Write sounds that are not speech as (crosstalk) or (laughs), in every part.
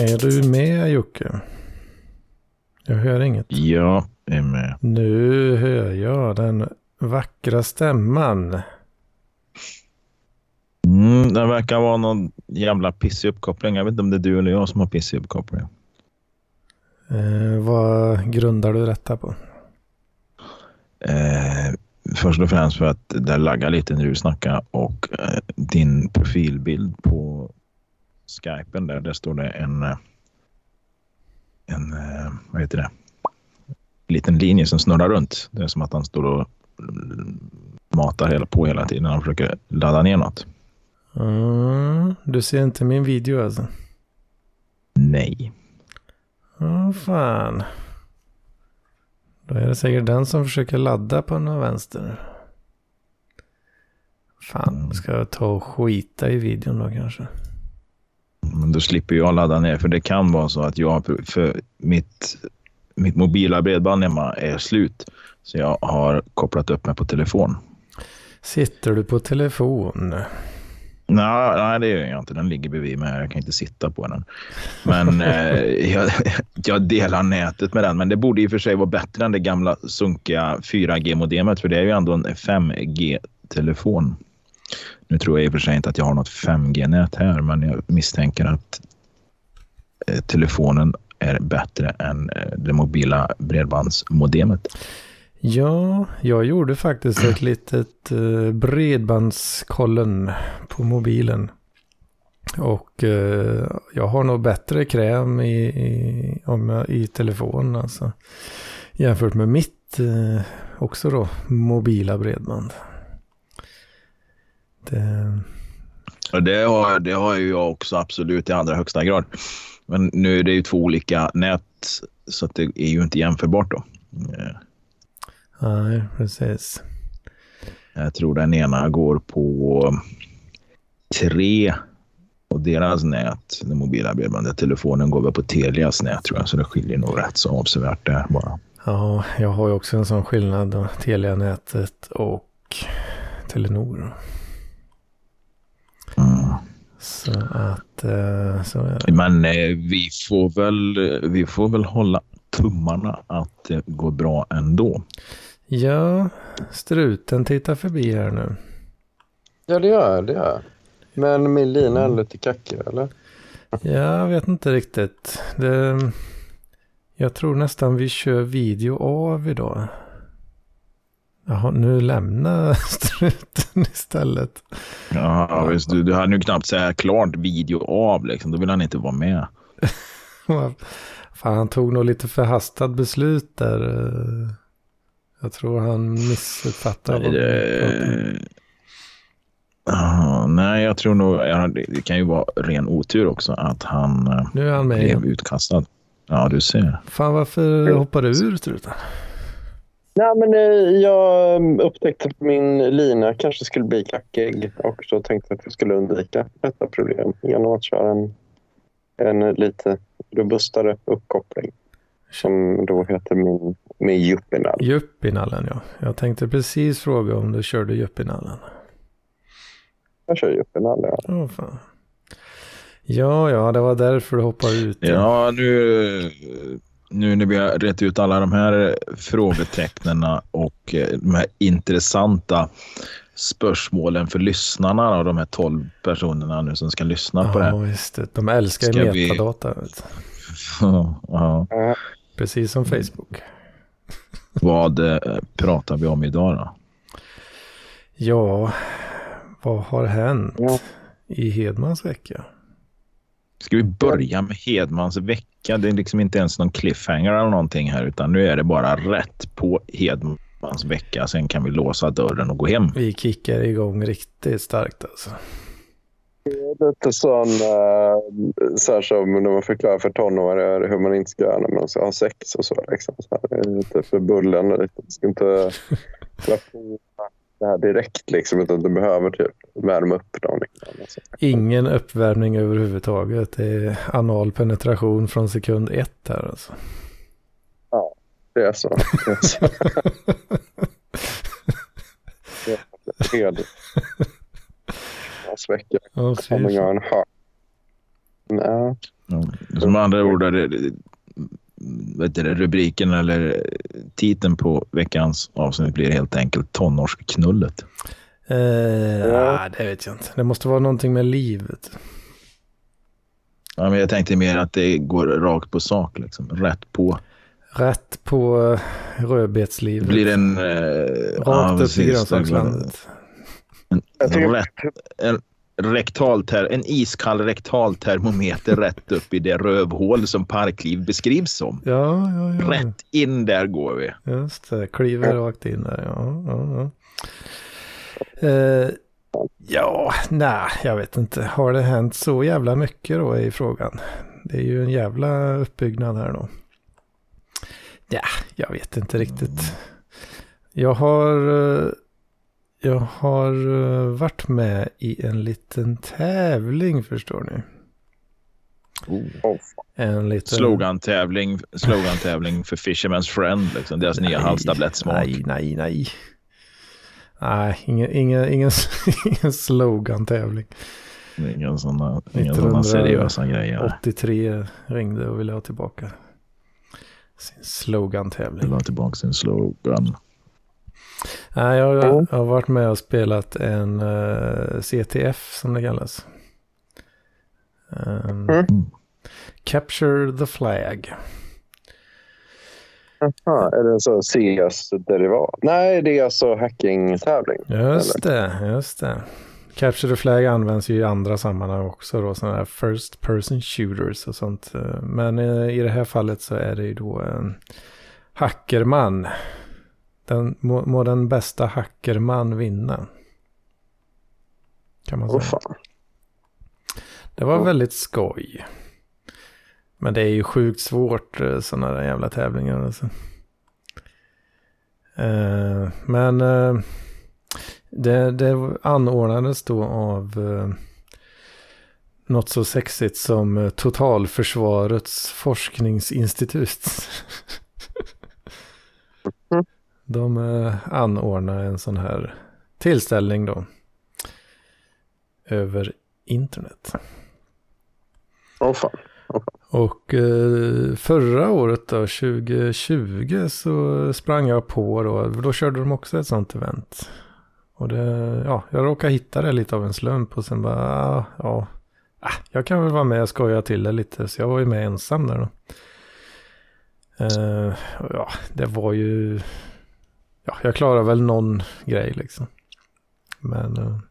Är du med Jocke? Jag hör inget. Jag är med. Nu hör jag den vackra stämman. Mm, det verkar vara någon jävla pissig uppkoppling. Jag vet inte om det är du eller jag som har pissig uppkoppling. Eh, vad grundar du detta på? Eh, först och främst för att det laggar lite när du snackar och eh, din profilbild på skypen där, där står det en, eh, en eh, vad heter det, liten linje som snurrar runt. Det är som att han står och matar hela, på hela tiden. Han försöker ladda ner något. Mm, du ser inte min video alltså? Nej. Åh fan. Då är det säkert den som försöker ladda på någon vänster. Fan, ska jag ta och skita i videon då kanske? Men då slipper jag ladda ner, för det kan vara så att jag, för mitt, mitt mobila bredband hemma är slut. Så jag har kopplat upp mig på telefon. Sitter du på telefon? Nej, nej, det gör jag inte. Den ligger bredvid mig. Jag kan inte sitta på den. Men (laughs) eh, jag, jag, delar nätet med den. Men det borde i och för sig vara bättre än det gamla sunkiga 4G-modemet. För det är ju ändå en 5G-telefon. Nu tror jag i och för sig inte att jag har något 5G-nät här, men jag misstänker att eh, telefonen är bättre än eh, det mobila bredbandsmodemet. Ja, jag gjorde faktiskt ett litet eh, bredbandskollen på mobilen. Och eh, jag har nog bättre kräm i, i, om jag, i telefon alltså. Jämfört med mitt eh, också då mobila bredband. Det... Det, har, det har ju jag också absolut i allra högsta grad. Men nu är det ju två olika nät så det är ju inte jämförbart då. Nej, precis. Jag tror den ena går på tre och deras nät, det mobila bredbandet. Telefonen går väl på Telias nät tror jag, så det skiljer nog rätt så avsevärt där bara. Ja, jag har ju också en sån skillnad Telia-nätet och Telenor. Mm. Så att, eh, så är det. Men eh, vi, får väl, vi får väl hålla tummarna att det går bra ändå. Ja, struten tittar förbi här nu. Ja, det gör jag. Det gör. Men min lina är lite kackig, eller? Jag vet inte riktigt. Det, jag tror nästan vi kör video av idag. Jaha, nu lämnar (laughs) struten istället. Ja, visst. Du, du hade ju knappt säga klart video av liksom. Då vill han inte vara med. (laughs) Fan, han tog nog lite förhastat beslut där. Jag tror han missuppfattade. Nej, det... Uh, nej, jag tror nog, det kan ju vara ren otur också att han, eh, nu är han med blev igen. utkastad. Ja, du ser. Fan, varför hoppade du ur struten? Nej, men eh, jag upptäckte att min lina kanske skulle bli kackig och så tänkte jag att jag skulle undvika detta problem genom att köra en, en lite robustare uppkoppling som då heter min, min Juppinall. Juppinallen, ja. Jag tänkte precis fråga om du körde Juppinallen. Jag kör Juppinall, ja. Åh, fan. Ja, ja, det var därför du hoppade ut. Ja, nu, nu när vi har rätt ut alla de här frågetecknen och de här intressanta spårmålen för lyssnarna och de här tolv personerna nu som ska lyssna ja, på det här. Ja, just det. De älskar ju metadata. Vi... (laughs) ja. Precis som Facebook. Vad eh, pratar vi om idag då? Ja, vad har hänt ja. i Hedmans vecka? Ska vi börja med Hedmans vecka? Det är liksom inte ens någon cliffhanger eller någonting här utan nu är det bara rätt på Hedmans vecka. Sen kan vi låsa dörren och gå hem. Vi kickar igång riktigt starkt alltså. Det är lite sån, uh, så här som när man förklarar för tonåringar hur man inte ska göra när man ska ha sex och så. Liksom. så här, lite för bullen. Lite. Du ska inte (laughs) det här direkt liksom, utan du behöver typ värma upp dem. Liksom. Ingen uppvärmning överhuvudtaget. Det är anal penetration från sekund ett här alltså. Ja, det är så. (laughs) Det är så. det är Hans vecka. Ja, som andra ord, är det, vet du, rubriken eller titeln på veckans avsnitt blir helt enkelt tonårsknullet. Eh, ja. Det vet jag inte. Det måste vara någonting med livet. Ja, men jag tänkte mer att det går rakt på sak, liksom. rätt på. Rätt på eh, rödbetslivet. Det blir en... Eh, Rakt ja, upp i grönsakslandet. En, tycker- rätt, en, rektalter, en iskall rektaltermometer (laughs) rätt upp i det rövhål som parkliv beskrivs som. Ja, ja, ja. Rätt in där går vi. Just det, kliver rakt in där. Ja, ja, ja. Eh, ja, nej, jag vet inte. Har det hänt så jävla mycket då i frågan? Det är ju en jävla uppbyggnad här då. Ja, jag vet inte riktigt. Jag har, eh, jag har eh, varit med i en liten tävling förstår ni. Oh, En liten... Slogan-tävling, slogan-tävling för Fisherman's Friend, liksom. deras nya halstablettsmak. Nej, nej, nej. Nej, ingen, (laughs) ingen, ingen, ingen slogan-tävling. Inga sådana, 1900 sådana seriösa grejer. 83 ringde och ville ha tillbaka sin Vill slogan-tävling. ha tillbaka sin slogan. Nej, jag, Ja. jag har varit med och spelat en eh, CTF som det kallas. Um, Mm. Capture the flag. Aha, är det så CS-derivat? Nej, det är alltså hacking-tävling. Just det, just det. Capture the flag används ju i andra sammanhang också då, sådana här first person shooters och sånt. eh, Men eh, i det här fallet så är det ju då en hackerman. Den, må, må den bästa hackerman vinna. Kan man säga. fan. Det var väldigt skoj. Men det är ju sjukt svårt sådana där jävla tävlingar. Alltså. Eh, men eh, det, det anordnades då av eh, något så sexigt som eh, Totalförsvarets forskningsinstitut. (laughs) De eh, anordnar en sån här tillställning då. Över internet. Åh fan. Och eh, förra året då, 2020, så sprang jag på då. Då körde de också ett sånt event. Och det, ja, jag råkade hitta det lite av en slump och sen bara, ah, ja, ah, jag kan väl vara med och skoja till det lite. Så jag var ju med ensam där då. Och ja, det var ju, ja, jag klarade väl någon grej liksom. Men,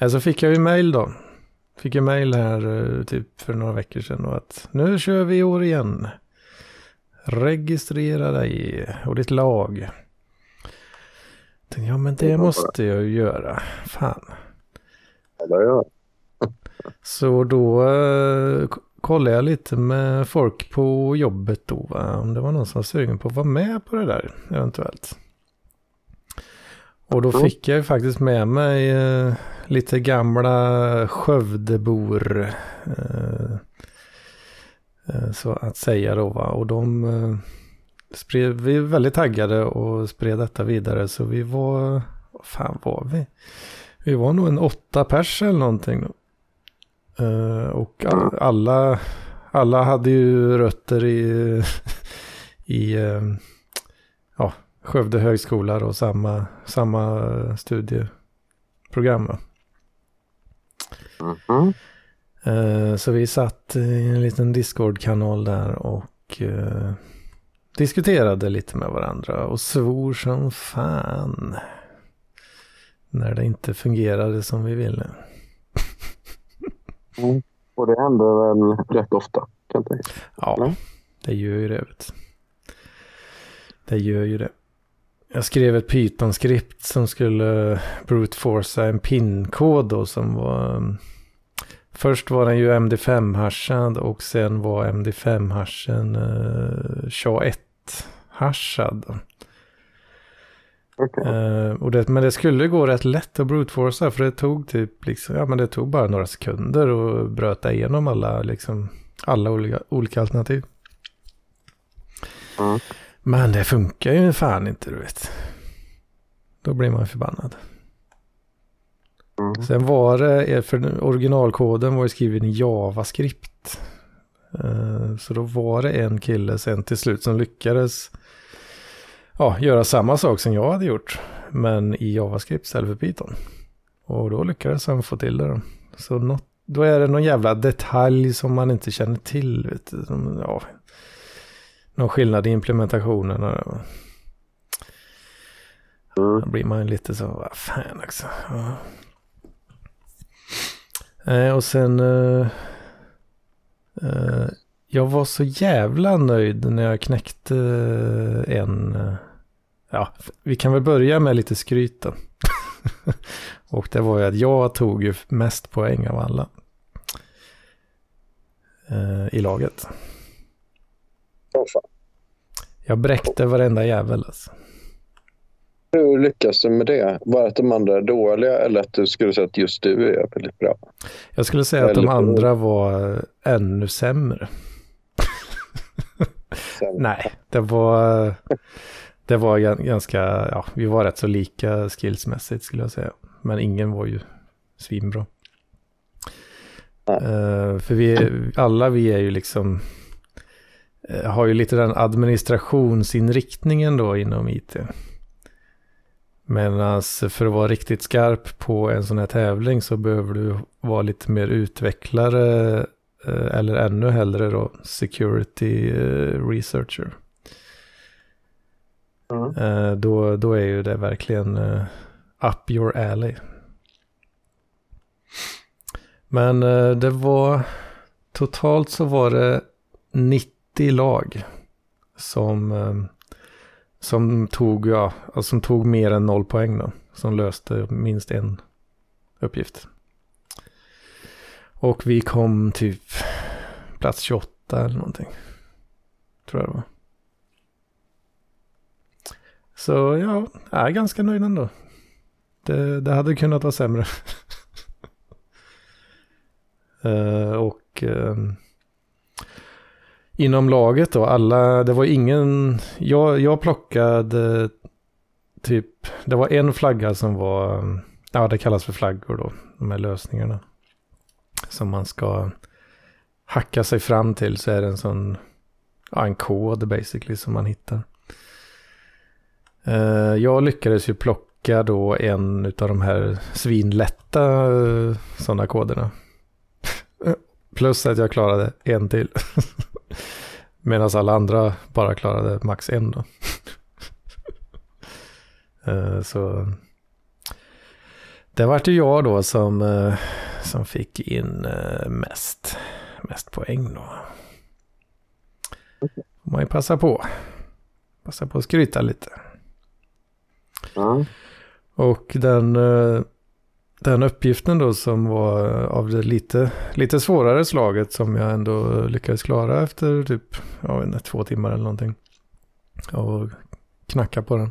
eh, så fick jag ju mail då. Fick jag mail här eh, typ för några veckor sedan och att nu kör vi i år igen. Registrera dig och ditt lag. Tänkte, ja men det måste jag ju göra. Fan. Så då eh, kollade jag lite med folk på jobbet då. Va? Om det var någon som var sugen på att vara med på det där eventuellt. Och då Mm. fick jag ju faktiskt med mig eh, lite gamla Skövdebor. Eh, eh, så att säga då va. Och de eh, spred, vi är väldigt taggade och spred detta vidare. Så vi var, vad fan var vi? Vi var nog en åtta pers eller någonting. Då. Eh, och all, alla, alla hade ju rötter i, i eh, ja, Skövde högskola och samma, samma studieprogram. Mhm. Eh, Så vi satt i en liten Discord-kanal där och diskuterade lite med varandra och svor som fan. När det inte fungerade som vi ville. Mm. Och det händer väl rätt ofta, kan jag tänka. Ja, Mm. det gör ju det. Vet. Det gör ju det. Jag skrev ett Python-skript som skulle brute forcea en pinkod då som var... um, Först var den ju MD5-hashad och sen var MD5-hashen uh, SHA-1-hashad. Okej. Eh, och det, men det skulle gå rätt lätt att brute forcea för det tog typ liksom, ja men det tog bara några sekunder och bröta igenom alla liksom, alla olika, olika alternativ. Mm. Men det funkar ju fan inte du vet. Då blir man förbannad. Mm. Sen var det, för originalkoden var ju skriven i JavaScript. Eh, Så då var det en kille sen till slut som lyckades ja, göra samma sak som jag hade gjort. Men i JavaScript istället för Python. Och då lyckades han få till det. Då. Så något, då är det någon jävla detalj som man inte känner till. Vet du, ja, någon skillnad i implementationen. Mm. Då blir man lite så, vad fan också. Ja. Eh, och sen, eh, eh, jag var så jävla nöjd när jag knäckte eh, en, eh, ja, vi kan väl börja med lite skryt då. (laughs) och det var ju att jag tog ju mest poäng av alla. Eh, I laget. Fan. Jag bräckte varenda jävel alltså. Hur lyckas du med det? Var att de andra är dåliga eller att du skulle säga att just du är väldigt bra? Jag skulle säga att de andra var eh, ännu sämre. Sen, Nej, det var, det var gan- ganska, ja, vi var rätt så lika skillsmässigt skulle jag säga. Men ingen var ju svinbra. Eh, för vi, alla vi är ju liksom, eh, har ju lite den administrationsinriktningen då inom IT. Medan för att vara riktigt skarp på en sån här tävling så behöver du vara lite mer utvecklare eller ännu hellre då security eh, researcher. Mm. Eh, Då, då är ju det verkligen eh, up your alley. Men eh, det var totalt så var det 90 lag som, eh, som tog, ja, som tog mer än noll poäng då. Som löste minst en uppgift. Och vi kom typ plats 28 eller någonting. Tror jag det var. Så ja, jag är ganska nöjd ändå. Det, det hade kunnat vara sämre. uh, (laughs) och uh, inom laget då, alla, det var ingen, jag, jag plockade typ, det var en flagga som var, ja det kallas för flaggor då, de här lösningarna. Som man ska hacka sig fram till så är det en sån, ja en kod basically som man hittar. Eh, jag lyckades ju plocka då en av de här svinlätta eh, sådana koderna. (laughs) Plus att jag klarade en till. (laughs) Medan alla andra bara klarade max en då. (laughs) Eh, så det vart ju jag då som, som fick in eh, mest, mest poäng då. Får man ju passa på. Passa på att skryta lite. Ja. Och den, eh, den uppgiften då som var av det lite, lite svårare slaget som jag ändå lyckades klara efter typ jag vet inte, två timmar eller någonting. Och knacka på den.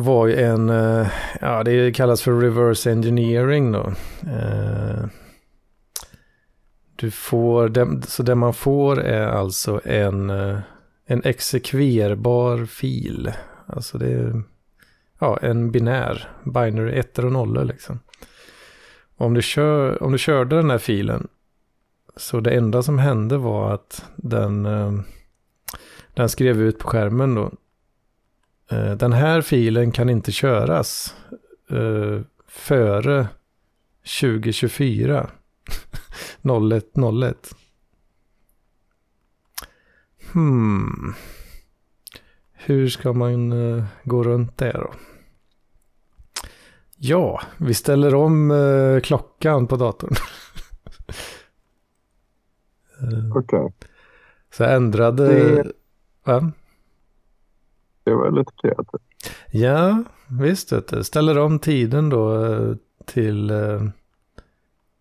Var ju en, eh, ja det kallas för reverse engineering då. Eh, du får, så det man får är alltså en, eh, en exekverbar fil. Alltså det är ja, en binär, binary ettor och nollor liksom. Om du, kör, om du körde den här filen så det enda som hände var att den, den skrev ut på skärmen då eh, Den här filen kan inte köras eh, före 2024. 0101. (laughs) Hmm. Hur ska man eh, gå runt det då? Ja, vi ställer om klockan på datorn. (laughs) Okej, Så jag ändrade... Det- Va? Det var lite kreativt. Ja, visst du. Ställer om tiden då eh, till... eh,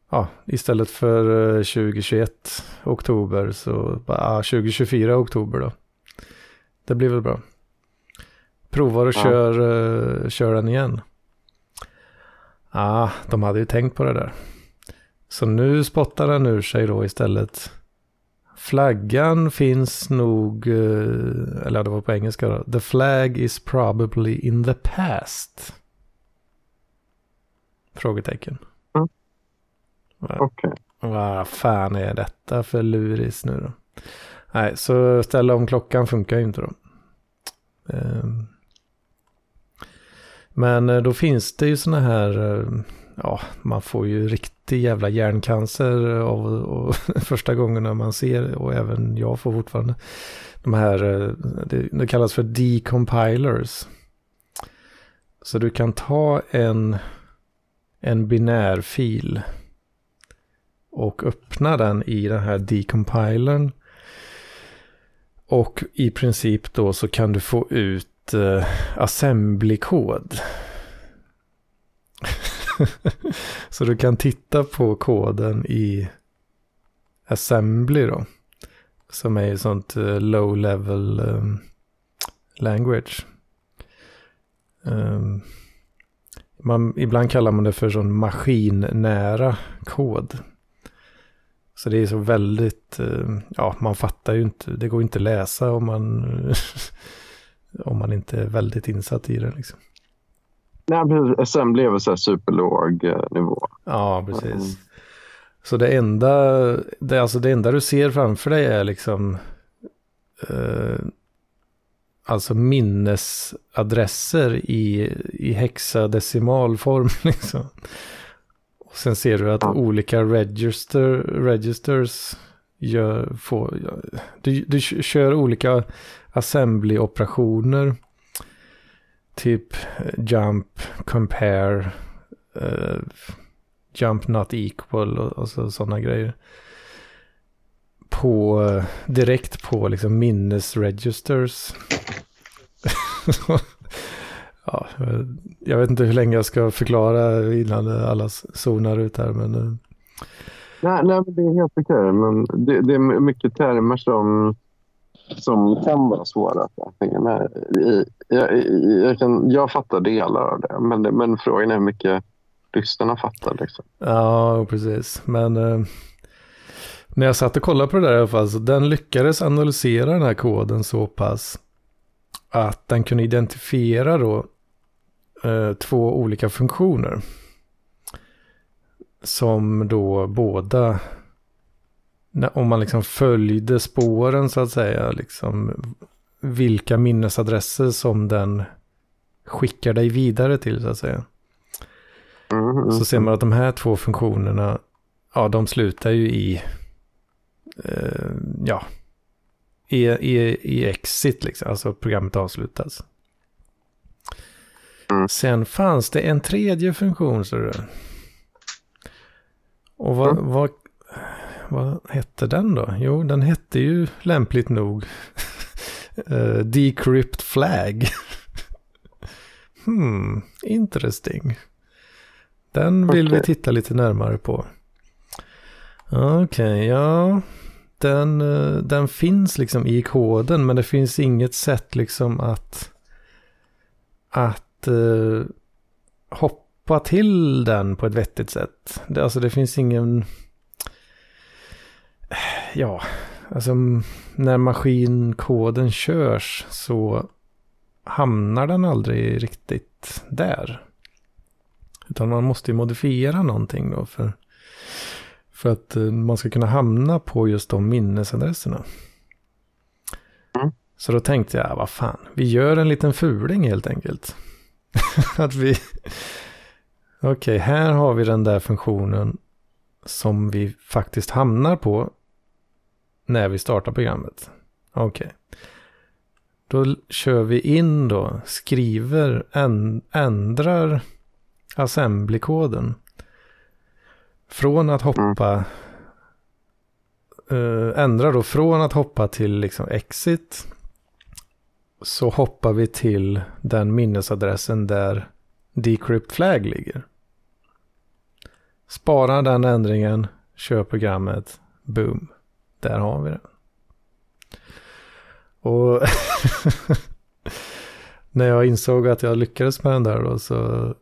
Ja, istället för eh, 2021 oktober så bara ah, 2024 oktober då. Det blir väl bra. Provar och Ja. kör, eh, kör den igen. Ah, de hade ju tänkt på det där. Så nu spottar den ur sig då istället. Flaggan finns nog, eh, eller det var på engelska då. The flag is probably in the past. Frågetecken. Mm. Okej. Vad fan är detta för luris nu då? Nej, så ställa om klockan funkar ju inte då. Ehm. Men eh, då finns det ju sådana här, eh, ja, man får ju riktig jävla hjärncancer av och (laughs) första gångerna man ser, och även jag får fortfarande, de här, eh, det, det kallas för decompilers. Så du kan ta en, en binärfil och öppna den i den här decompilern. Och i princip då så kan du få ut eh, assembly-kod. (laughs) (laughs) så du kan titta på koden i assembly då. Som är ju sånt eh, low level um, language. Um, man, ibland kallar man det för sån maskinnära kod. Så det är så väldigt, ehm, ja man fattar ju inte, det går inte att läsa om man, (laughs) om man inte är väldigt insatt i det liksom. Nej, precis. Är väl så här superlåg eh, nivå. Ja, precis. Mm. Så det enda, det, alltså det enda du ser framför dig är liksom, eh, alltså minnesadresser i, i hexadecimalform (laughs) liksom. Och sen ser du att Ja. olika register, registers gör, får, du, du kör olika assembly-operationer. Typ jump, compare, uh, jump not equal och, och så, sådana grejer. På, direkt på liksom minnesregisters. (laughs) ja, jag vet inte hur länge jag ska förklara innan alla zonar ut här. Men, eh. Nej, nej men det är helt okej. Men det, det är mycket termer som, som kan vara svåra att hänga med i. Jag, jag, kan, jag fattar delar av det, men, men frågan är hur mycket lyssnarna fattar. Liksom. Ja, precis. Men eh, när jag satt och kollade på det där i alla fall, så den lyckades analysera den här koden så pass att den kunde identifiera då eh, två olika funktioner. Som då båda, om man liksom följde spåren så att säga, liksom vilka minnesadresser som den skickar dig vidare till så att säga. Mm, mm, Så ser man att de här två funktionerna, ja de slutar ju i, eh, ja, i, i, i exit liksom, alltså programmet avslutas. Mm. Sen fanns det en tredje funktion, så du. Och vad, Mm. vad, vad hette den då? Jo, den hette ju lämpligt nog (laughs) eh, Decrypt Flag. (laughs) hmm, interesting. Den vill vi titta lite närmare på. Okej, ja. Den, eh, den finns liksom i koden men det finns inget sätt liksom att, att eh, hoppa till den på ett vettigt sätt. Det, alltså det finns ingen... Ja, alltså när maskinkoden körs så hamnar den aldrig riktigt där. Utan man måste ju modifiera någonting då för, för att eh, man ska kunna hamna på just de minnesadresserna. Mm. Så då tänkte jag, vad fan, vi gör en liten fuling helt enkelt. (laughs) att vi, okej, här har vi den där funktionen som vi faktiskt hamnar på när vi startar programmet. Okej. Då l- kör vi in då, skriver, änd- ändrar assembly-koden. Från att hoppa, eh, ändrar då från att hoppa till liksom exit. Så hoppar vi till den minnesadressen där decrypt flag ligger. Sparar den ändringen, kör programmet, boom. Där har vi det. Och (laughs) när jag insåg att jag lyckades med den där då så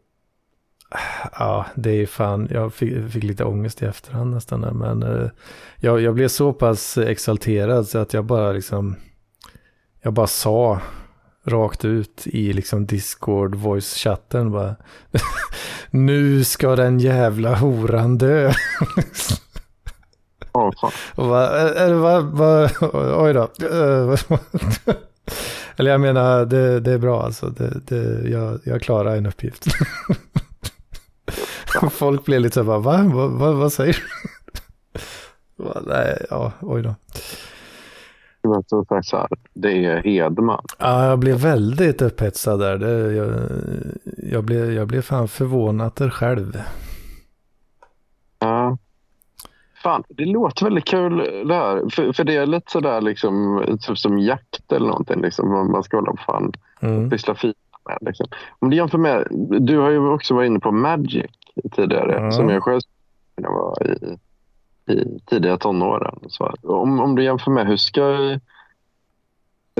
Ja, det är fan, jag fick, fick lite ångest i efterhand nästan. där, Men eh, jag, jag blev så pass exalterad så att jag bara liksom, jag bara sa rakt ut i liksom Discord voice-chatten bara. (laughs) Nu ska den jävla horan dö. (laughs) Och va, eller va, va, (laughs) oj då. Eh, (laughs) Eller jag menar, det, det är bra alltså. Det, det, jag, jag klarar en uppgift. (laughs) Folk blir lite så här, va? va, va vad säger du? Nej, ja, oj då. Det är Hedman. Ja, jag blev väldigt upphetsad där. Det, jag, jag, blev, jag blev fan förvånad själv. Fan, det låter väldigt kul det här. För, för det är lite sådär liksom, typ som jakt eller någonting. Liksom, man ska hålla på fan Mm. pyssla fint med. Liksom. Om du jämför med, du har ju också varit inne på Magic tidigare. Ja. Som jag själv när jag var i, i tidiga tonåren. Så om, om du jämför med hur ska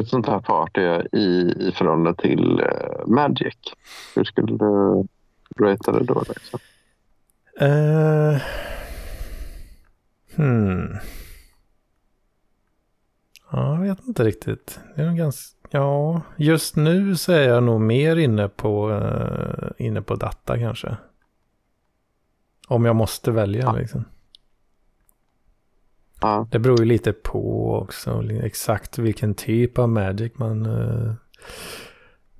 ett sånt här party i, i förhållande till eh, Magic? Hur skulle du ratea det då? Liksom? Eh, hmm. Ja, jag vet inte riktigt. Det är ganska, ja, just nu så är jag nog mer inne på, eh, inne på data kanske. Om jag måste välja liksom. Ja. Det beror ju lite på också exakt vilken typ av Magic man, eh,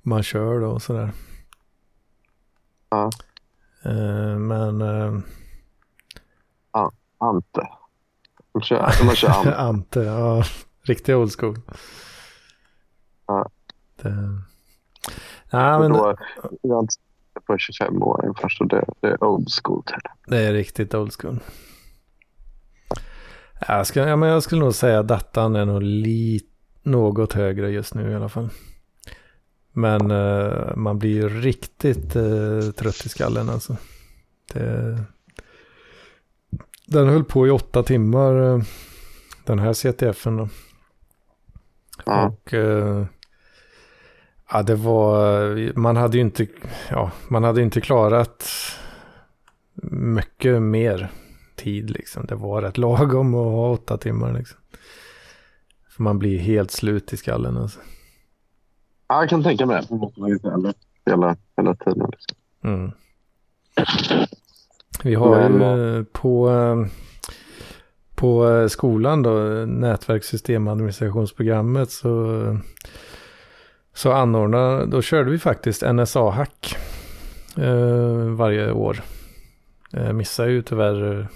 man kör då och sådär. Ja. Eh, men eh, Ante. De kör, de kör (laughs) Ante. Ante, ja. Riktig old school. Ja. Det... Nej, men Då, jag på 25 år ungefär, så det, det är old school. Det är riktigt old school. Jag, ska, ja, men jag skulle nog säga att datan är nog li, något högre just nu i alla fall. Men eh, man blir ju riktigt eh, trött i skallen alltså. Det, den höll på i åtta timmar, eh, den här CTFen då. Ja. Och eh, ja, det var, man hade ju inte, ja, man hade inte klarat mycket mer tid liksom. Det var rätt (laughs) lagom att ha åtta timmar liksom. För man blir helt slut i skallen alltså. Ja, jag kan tänka mig det. Hela, hela tiden. Liksom. Mm. Vi har Men- ju eh, på, eh, på eh, skolan då, nätverkssystemadministrationsprogrammet så, så anordnar, då körde vi faktiskt NSA-hack eh, varje år. Eh, missar ju tyvärr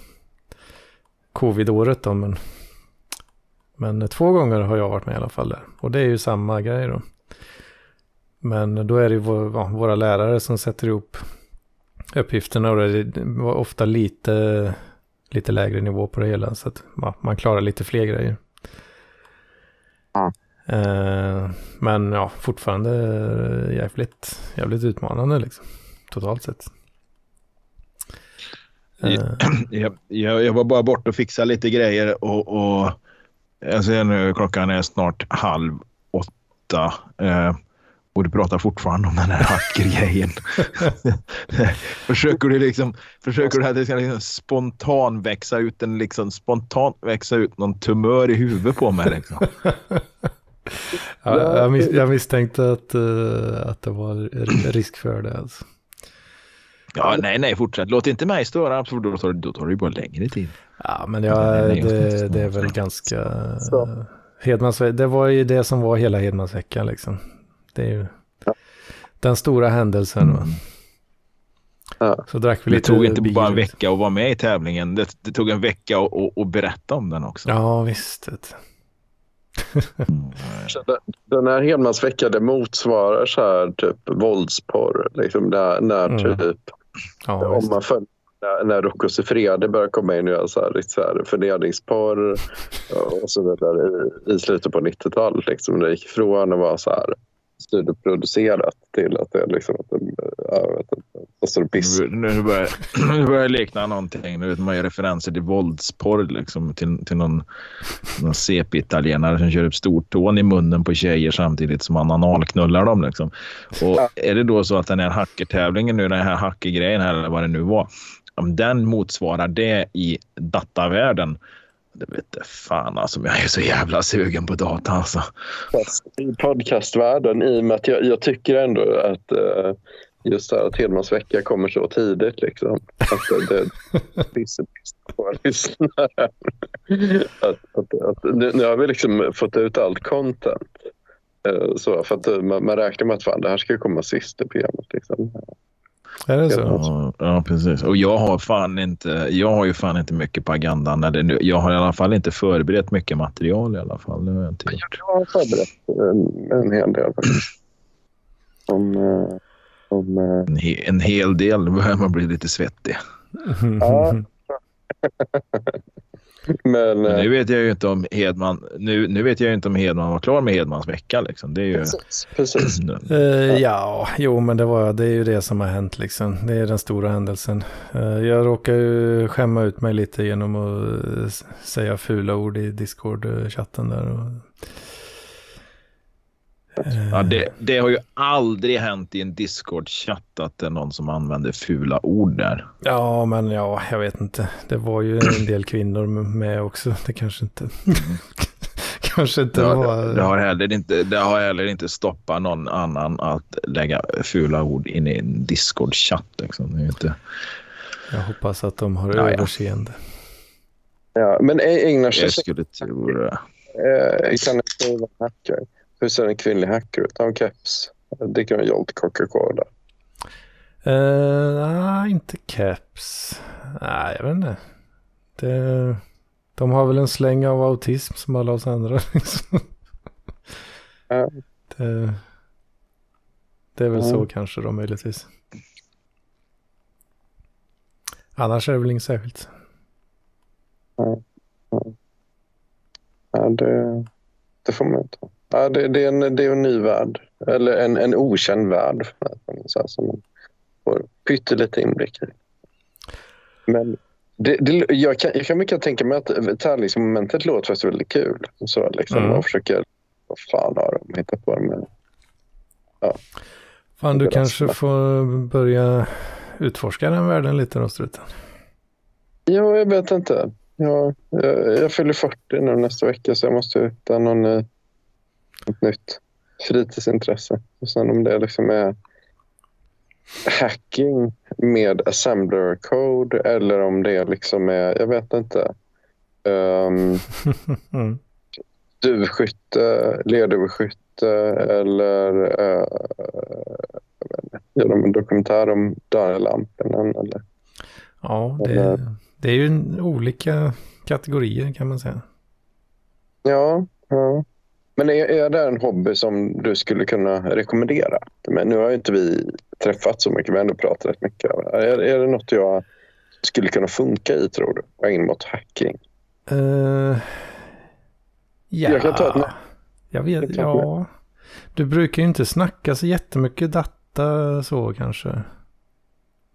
covid-året då, men, men två gånger har jag varit med i alla fall där. Och det är ju samma grej då. Men då är det ju vår, ja, våra lärare som sätter ihop uppgifterna och det var ofta lite, lite lägre nivå på det hela. Så att ja, man klarar lite fler grejer. Ja. Eh, men ja, fortfarande jävligt, jävligt utmanande liksom. Totalt sett. Eh, Jag, jag, jag var bara borta och fixade lite grejer och, och jag ser nu klockan är snart halv åtta. Eh, och du pratar fortfarande om den här hackergrejen. (laughs) försöker du liksom, försöker du att det ska liksom spontant växa ut en liksom spontant växa ut någon tumör i huvudet på mig liksom. (laughs) ja, jag, mis, jag misstänkte att, eh, att det var risk för det. Alltså. Ja, nej, nej, fortsätt. Låt inte mig störa, för då tar, då tar det ju bara längre tid. Ja, men jag, det. det är väl ganska... Så. Hedmans, det var ju det som var hela Hedmansveckan liksom. Det är ju den stora händelsen. Va? Ja. Så drack vi Det lite tog inte bara en vecka att vara med i tävlingen. Det, det tog en vecka att, berätta om den också. Ja, visst. Mm. Så den- här Hedmansvecka det motsvarar så här typ våldsporr. Liksom när, när Mm. typ, Ja, om man följer när, när Rocco Siffredi börjar komma in och göra så här, lite så här förnedringsporr (laughs) och så vidare i, i slutet på 90-talet. Liksom, det gick från att vara så här studioproducerat till att det är liksom att det, jag vet inte. Nu börjar (clears throat) nu börjar det likna någonting. Nu vet man gör referenser till våldsporr liksom, till, till någon, någon CP-italienare som kör upp stortån i munnen på tjejer samtidigt som han analknullar dem. Liksom. Och är det då så att den här hackertävlingen nu, den här hackergrejen här, eller vad det nu var, om den motsvarar det i datavärlden, det vet jag fan alltså, men jag är så jävla sugen på data alltså. Fast I podcastvärlden, i och med att jag, jag tycker ändå att, eh, just här att Hedmans vecka kommer så tidigt. Liksom. (laughs) Att det, det på lyssnaren. Att, att, att, nu, nu har vi liksom fått ut allt content. Eh, Så för att man, man räknar med att fan, det här ska komma sist i programmet. Liksom. Är det så? Ja, ja, precis. Och jag har fan inte, jag har ju fan inte mycket på agendan. Eller nu, jag har i alla fall inte förberett mycket material i alla fall. Det har jag inte gjort. Jag har förberett en, en hel del faktiskt. Om, eh, om, eh, En, he, en hel del då (laughs) börjar man bli lite svettig. Ja. (laughs) (laughs) men, Men eh, nu vet jag ju inte om Hedman, nu, nu vet jag inte om Hedman var klar med Hedmans vecka. Liksom. Det är ju... precis, precis. Eh, ja, jo men det, var, det är ju det som har hänt liksom. Det är den stora händelsen. Eh, jag råkar ju skämma ut mig lite genom att eh, säga fula ord i Discord-chatten där. Och, Eh, Ja, det, det har ju aldrig hänt i en Discord-chatt att det är någon som använder fula ord där. ja, men ja, jag vet inte. Det var ju en (clears throat) del kvinnor med också. Det kanske inte... (laughs) kanske inte Det var... har, det, har heller inte, det har heller inte stoppat någon annan att lägga fula ord in i en Discord-chatt. Liksom. Det är ju inte... Jag hoppas att de har Ja, ja. överseende. Ja, men ägnar sig Jag skulle tro det. eh, kan en skriva hacker. Hur ser en kvinnlig hacker ut? Har en keps? Dricker en Jolt Coca-Cola? Uh, nej, inte caps. Nej, jag vet inte. Det, de har väl en släng av autism som alla oss andra. (laughs) Liksom. Ja. Det, det är väl Ja. så kanske då möjligtvis. Annars är det väl inget särskilt. Ja, det, det får man ta. Ja, det, det, är en, det är en ny värld. Eller en, en okänd värld. Så som man får pyttelite inblick i. Men det, det, jag, kan, jag kan mycket tänka mig att tävlingsmomentet låter faktiskt väldigt kul. Så liksom, Mm. Man försöker... Vad fan har de hittat på? Med? Fan, du kanske bra. får börja utforska den världen lite då, struten. Ja, jag vet inte. Ja, jag, jag fyller 40 nu nästa vecka så jag måste hitta någon, ny- något nytt fritidsintresse. Och sen om det liksom är hacking med assembler code eller om det liksom är, jag vet inte, um, mm. (laughs) duvskytte, lerduvskytte eller uh, göra en dokumentär om Daniel Lampinen eller Ja, det, Eller- det är ju olika kategorier kan man säga. Ja, ja. Men är, är det en hobby som du skulle kunna rekommendera? Men nu har ju inte vi träffat så mycket, vi har ändå pratat rätt mycket. Är, är det något jag skulle kunna funka i tror du? In mot hacking? Uh, ja, Jag kan ta ett- jag vet, Jag ja. Du brukar ju inte snacka så jättemycket data så kanske.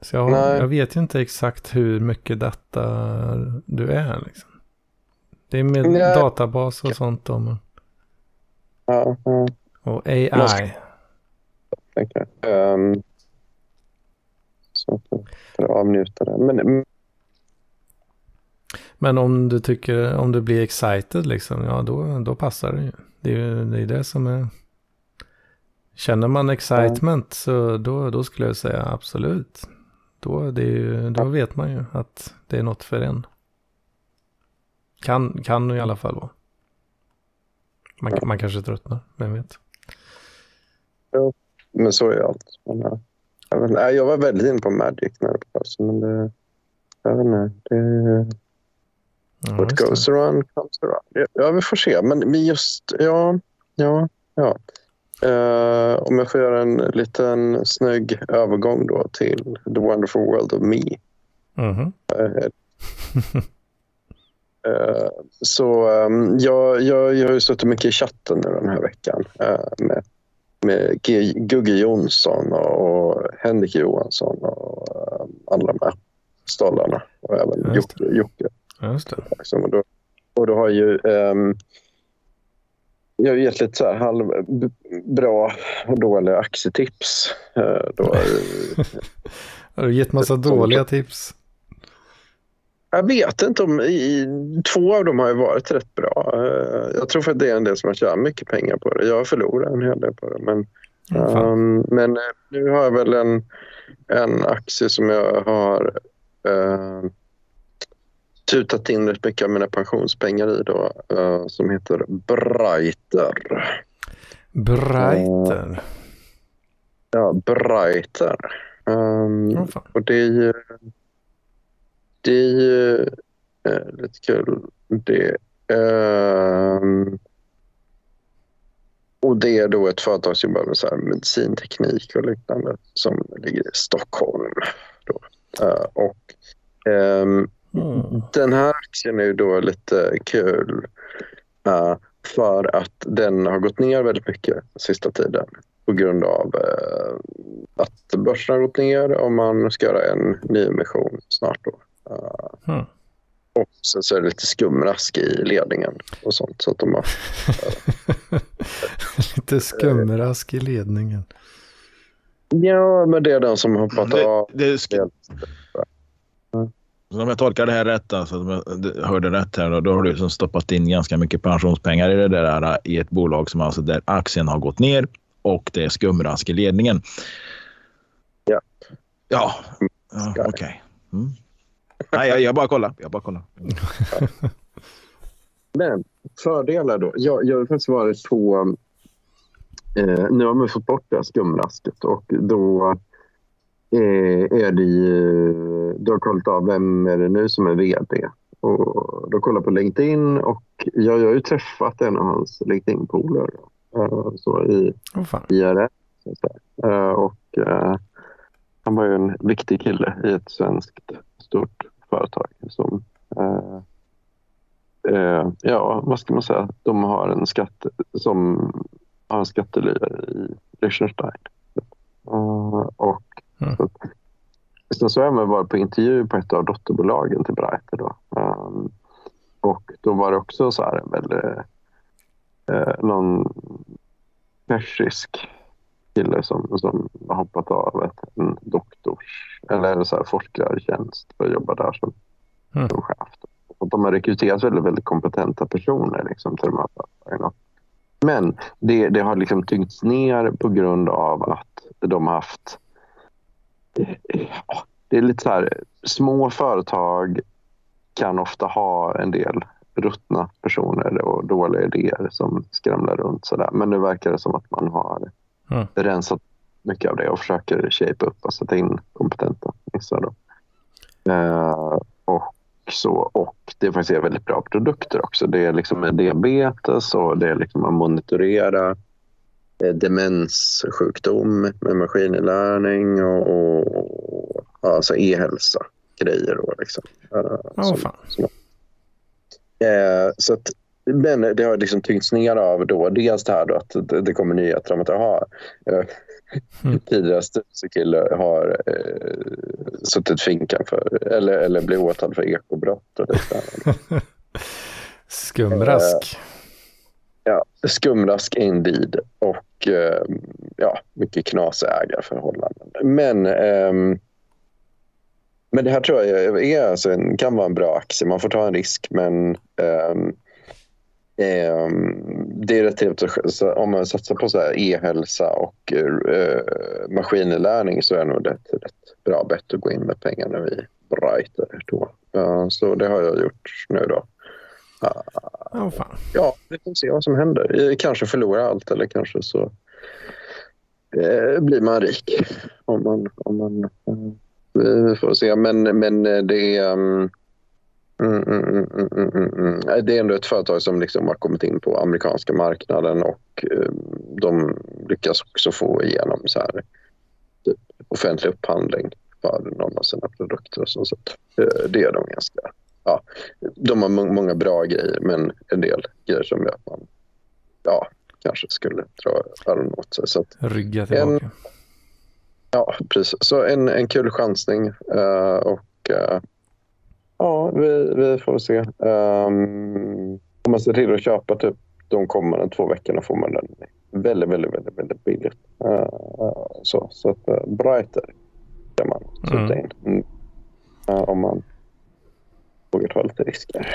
Så jag, jag vet ju inte exakt hur mycket data du är liksom. Det är med Nej. databas och sånt då. men- Ja, ja Och AI. Jag. Um, så får avnjuta det. Men, Men om du tycker, om du blir excited liksom, ja då, då passar det ju. Det är ju det, är det som är... Känner man excitement så då, då skulle jag säga absolut. Då, det är ju, då vet man ju att det är något för en. Kan, kan i alla fall vara. Man, man kanske tröttnar, vem vet. men så är allt. Men, ja. jag, vet, jag var väldigt inne på Magic när det var men det... Jag vet inte. Det, Ja, What just det. goes around comes around. Ja, Ja, vi får se. Men men just, ja, ja, ja. Eh, om jag får göra en liten snygg övergång då till The Wonderful World of Me. Mhm. Eh, eh, så ehm, jag, jag, jag har ju suttit mycket i chatten nu den här veckan eh, med, med G- Gugge Jonsson och Henrik Johansson och eh, alla de här stollarna och även Jocke. Jocke. Just det. Liksom. Och, då, och då har ju ehm, jag har gett lite så här halv, bra och dåliga aktietips. Eh, då, Har (laughs) du gett massa dåliga tips? Jag vet inte om... I, två av dem har ju varit rätt bra. Eh, jag tror att det är en del som har tjänat mycket pengar på det. Jag har förlorat en hel del på det. Men fan. Um, men eh, nu har jag väl en, en aktie som jag har uh, tutat in rätt mycket av mina pensionspengar i då, eh, som heter Brighter. Brighter. Ja, Brighter. Um, Åh, fan. och det är det är ju eh, lite kul. Det, ehm, och det är då ett företag som jobbar med så här medicinteknik och liknande som ligger i Stockholm. Då. Eh, och, ehm, Mm. den här aktien är ju då lite kul eh, för att den har gått ner väldigt mycket sista tiden på grund av eh, att börsen har gått ner och man ska göra en nyemission snart. Då. Mm. och sen så är det lite skumrask i ledningen och sånt. Så att de har, (laughs) Lite skumrask i ledningen. ja, men det är den som har hoppat Det, av. det sk- Så om jag tolkar det här rätt, alltså, om jag hörde rätt här, då, då har du liksom stoppat in ganska mycket pensionspengar i det där i ett bolag som alltså där aktien har gått ner och det är skumrask i ledningen. Ja. Ja, ja okej. Mm. Nej, jag, jag bara kollar. Jag bara kollar. (laughs) Men fördelar då? Jag, jag har faktiskt varit på... Eh, nu har man fått bort det här skumrasket och då eh, är det ju... Du har kollat av vem är det nu som är vd. Och då kollar på LinkedIn och jag, jag har ju träffat en av hans LinkedIn-polare eh, så i fan. IRL. Eh, och, eh, han var ju en viktig kille i ett svenskt stort företag som eh, eh, ja, vad ska man säga? De har en skatt som har en skattelya i Liechtenstein. Eh, och Mm. så sen så har jag varit på intervju på ett av dotterbolagen till Breiter. Då. Um, och då var det också så här en väldigt, eh, någon persisk kille som, som har hoppat av eller så här forskartjänst för att jobba där som, Mm. som chef. Och de har rekryterat väldigt, väldigt kompetenta personer liksom, till de här företagen. Men det, det har liksom tyngts ner på grund av att de har haft... Ja, det är lite så här, små företag kan ofta ha en del ruttna personer och dåliga idéer som skramlar runt. Så där. Men nu verkar det som att man har Mm. rensat mycket av det och försöker shape upp och sätta in nissar. Då. Eh, och, så, och det faktiskt är väldigt bra produkter också. Det är liksom med diabetes och det är liksom att monitorera eh, demenssjukdom med maskininlärning och, och, och alltså e-hälsa grejer. Då, liksom. Eh, som- fan. Eh, så att, men det har liksom tyngts ner av då, dels det här då att det, det kommer nyheter om att aha, eh, Mm. (laughs) tidigare styrelsekille har eh, suttit finkan för, eller, eller blivit åtalad för ekobrott och liknande. (laughs) Skumrask. ja, skumrask indeed och eh, ja, mycket knasiga ägarförhållanden. Men, ehm, men det här tror jag är, alltså en, kan vara en bra aktie. Man får ta en risk, men ehm, det är rätt trevligt att- så om man satsar på så e-hälsa och eh, maskininlärning så är det nog ett rätt bra bett att gå in med pengarna i Brighter. Då. Ja, så det har jag gjort nu då. Åh fan. Ja, vi får se vad som händer. Eh, Kanske förlorar allt eller kanske så eh, blir man rik. Om man, om man, eh, vi får se. Men, men eh, det är... Um, mm, mm, mm, mm, mm, mm, mm. Det är ändå ett företag som liksom har kommit in på amerikanska marknaden och eh, de lyckas också få igenom så här, typ, offentlig upphandling för någon av sina produkter. Och så, så eh, det är de ganska ja, de har må- många bra grejer, men en del grejer som gör att man ja, kanske skulle dra öronen åt sig. Så att, Rygga tillbaka. ja, precis. Så en, en kul chansning. eh, och eh, ja, vi, vi får se. Um, om man ser till att köpa typ de kommande två veckorna får man den väldigt, väldigt, väldigt, väldigt billigt. Eh, så så att, uh, Brighter kan man skjuta Mm. in. Eh, om man vågar ta lite risker.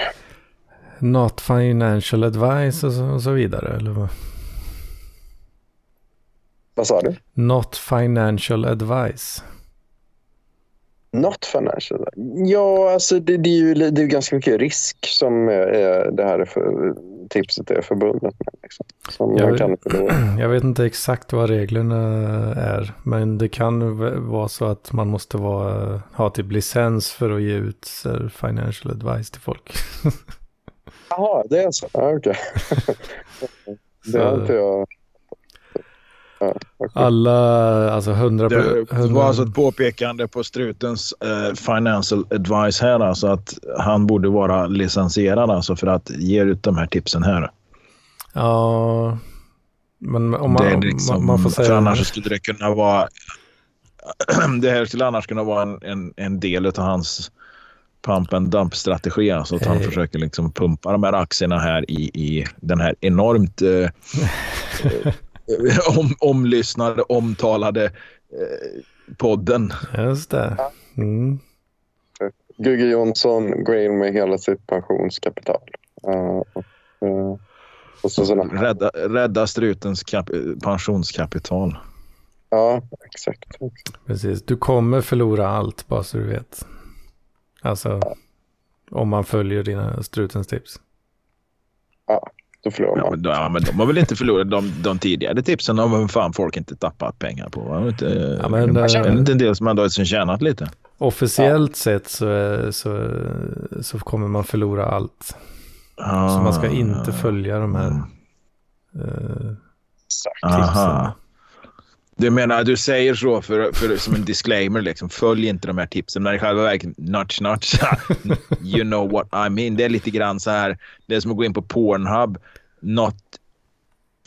Not financial advice och så, och så vidare. Eller vad? Vad sa du? Not financial advice. Not financial. Ja, alltså det, det är ju det är ganska mycket risk som är, det här för, tipset är förbundet med. Liksom, som Jag- man kan förlora. (clears throat) Jag vet inte exakt vad reglerna är, men det kan vara så att man måste vara, ha typ licens för att ge ut här, financial advice till folk. (laughs) Jaha, det är så? Okej. (laughs) det har inte jag... Alla, alltså hundra... Det hundra- var alltså ett påpekande på Strutens eh, financial advice här, alltså att han borde vara licensierad alltså för att ge ut de här tipsen här. Ja, men om man, det liksom, man, man får säga... För annars skulle det kunna vara... (clears throat) det här skulle annars kunna vara en, en, en del av hans pump and dump-strategi. Alltså att han Hej. försöker liksom pumpa de här aktierna här i, i den här enormt eh, eh, (laughs) (laughs) om, omlyssnade, omtalade eh, podden. Just det. Mm. Gugge Jonsson går in med hela sitt pensionskapital. Uh, och, uh, och så sådana, Rädda, rädda strutens kap, pensionskapital. ja, exakt. Precis, du kommer förlora allt bara så du vet. Alltså, om man följer dina strutens tips. Då förlorar Ja, man. men, de- ja, men de har väl inte förlorat de, de tidigare tipsen har väl fan folk inte tappat pengar på. Va? Inte, Ja, men, det är eh, inte en del som ändå har tjänat lite. Officiellt sett så, är, så, så kommer man förlora allt. Ah, Så man ska inte följa de här Mm. eh, Exakt. Aha. Du menar, du säger så för, för, som en disclaimer, liksom. följ inte de här tipsen. När i själva verket, notch, notch. (laughs) you know what I mean. Det är lite grann så här, det är som att gå in på Pornhub. Not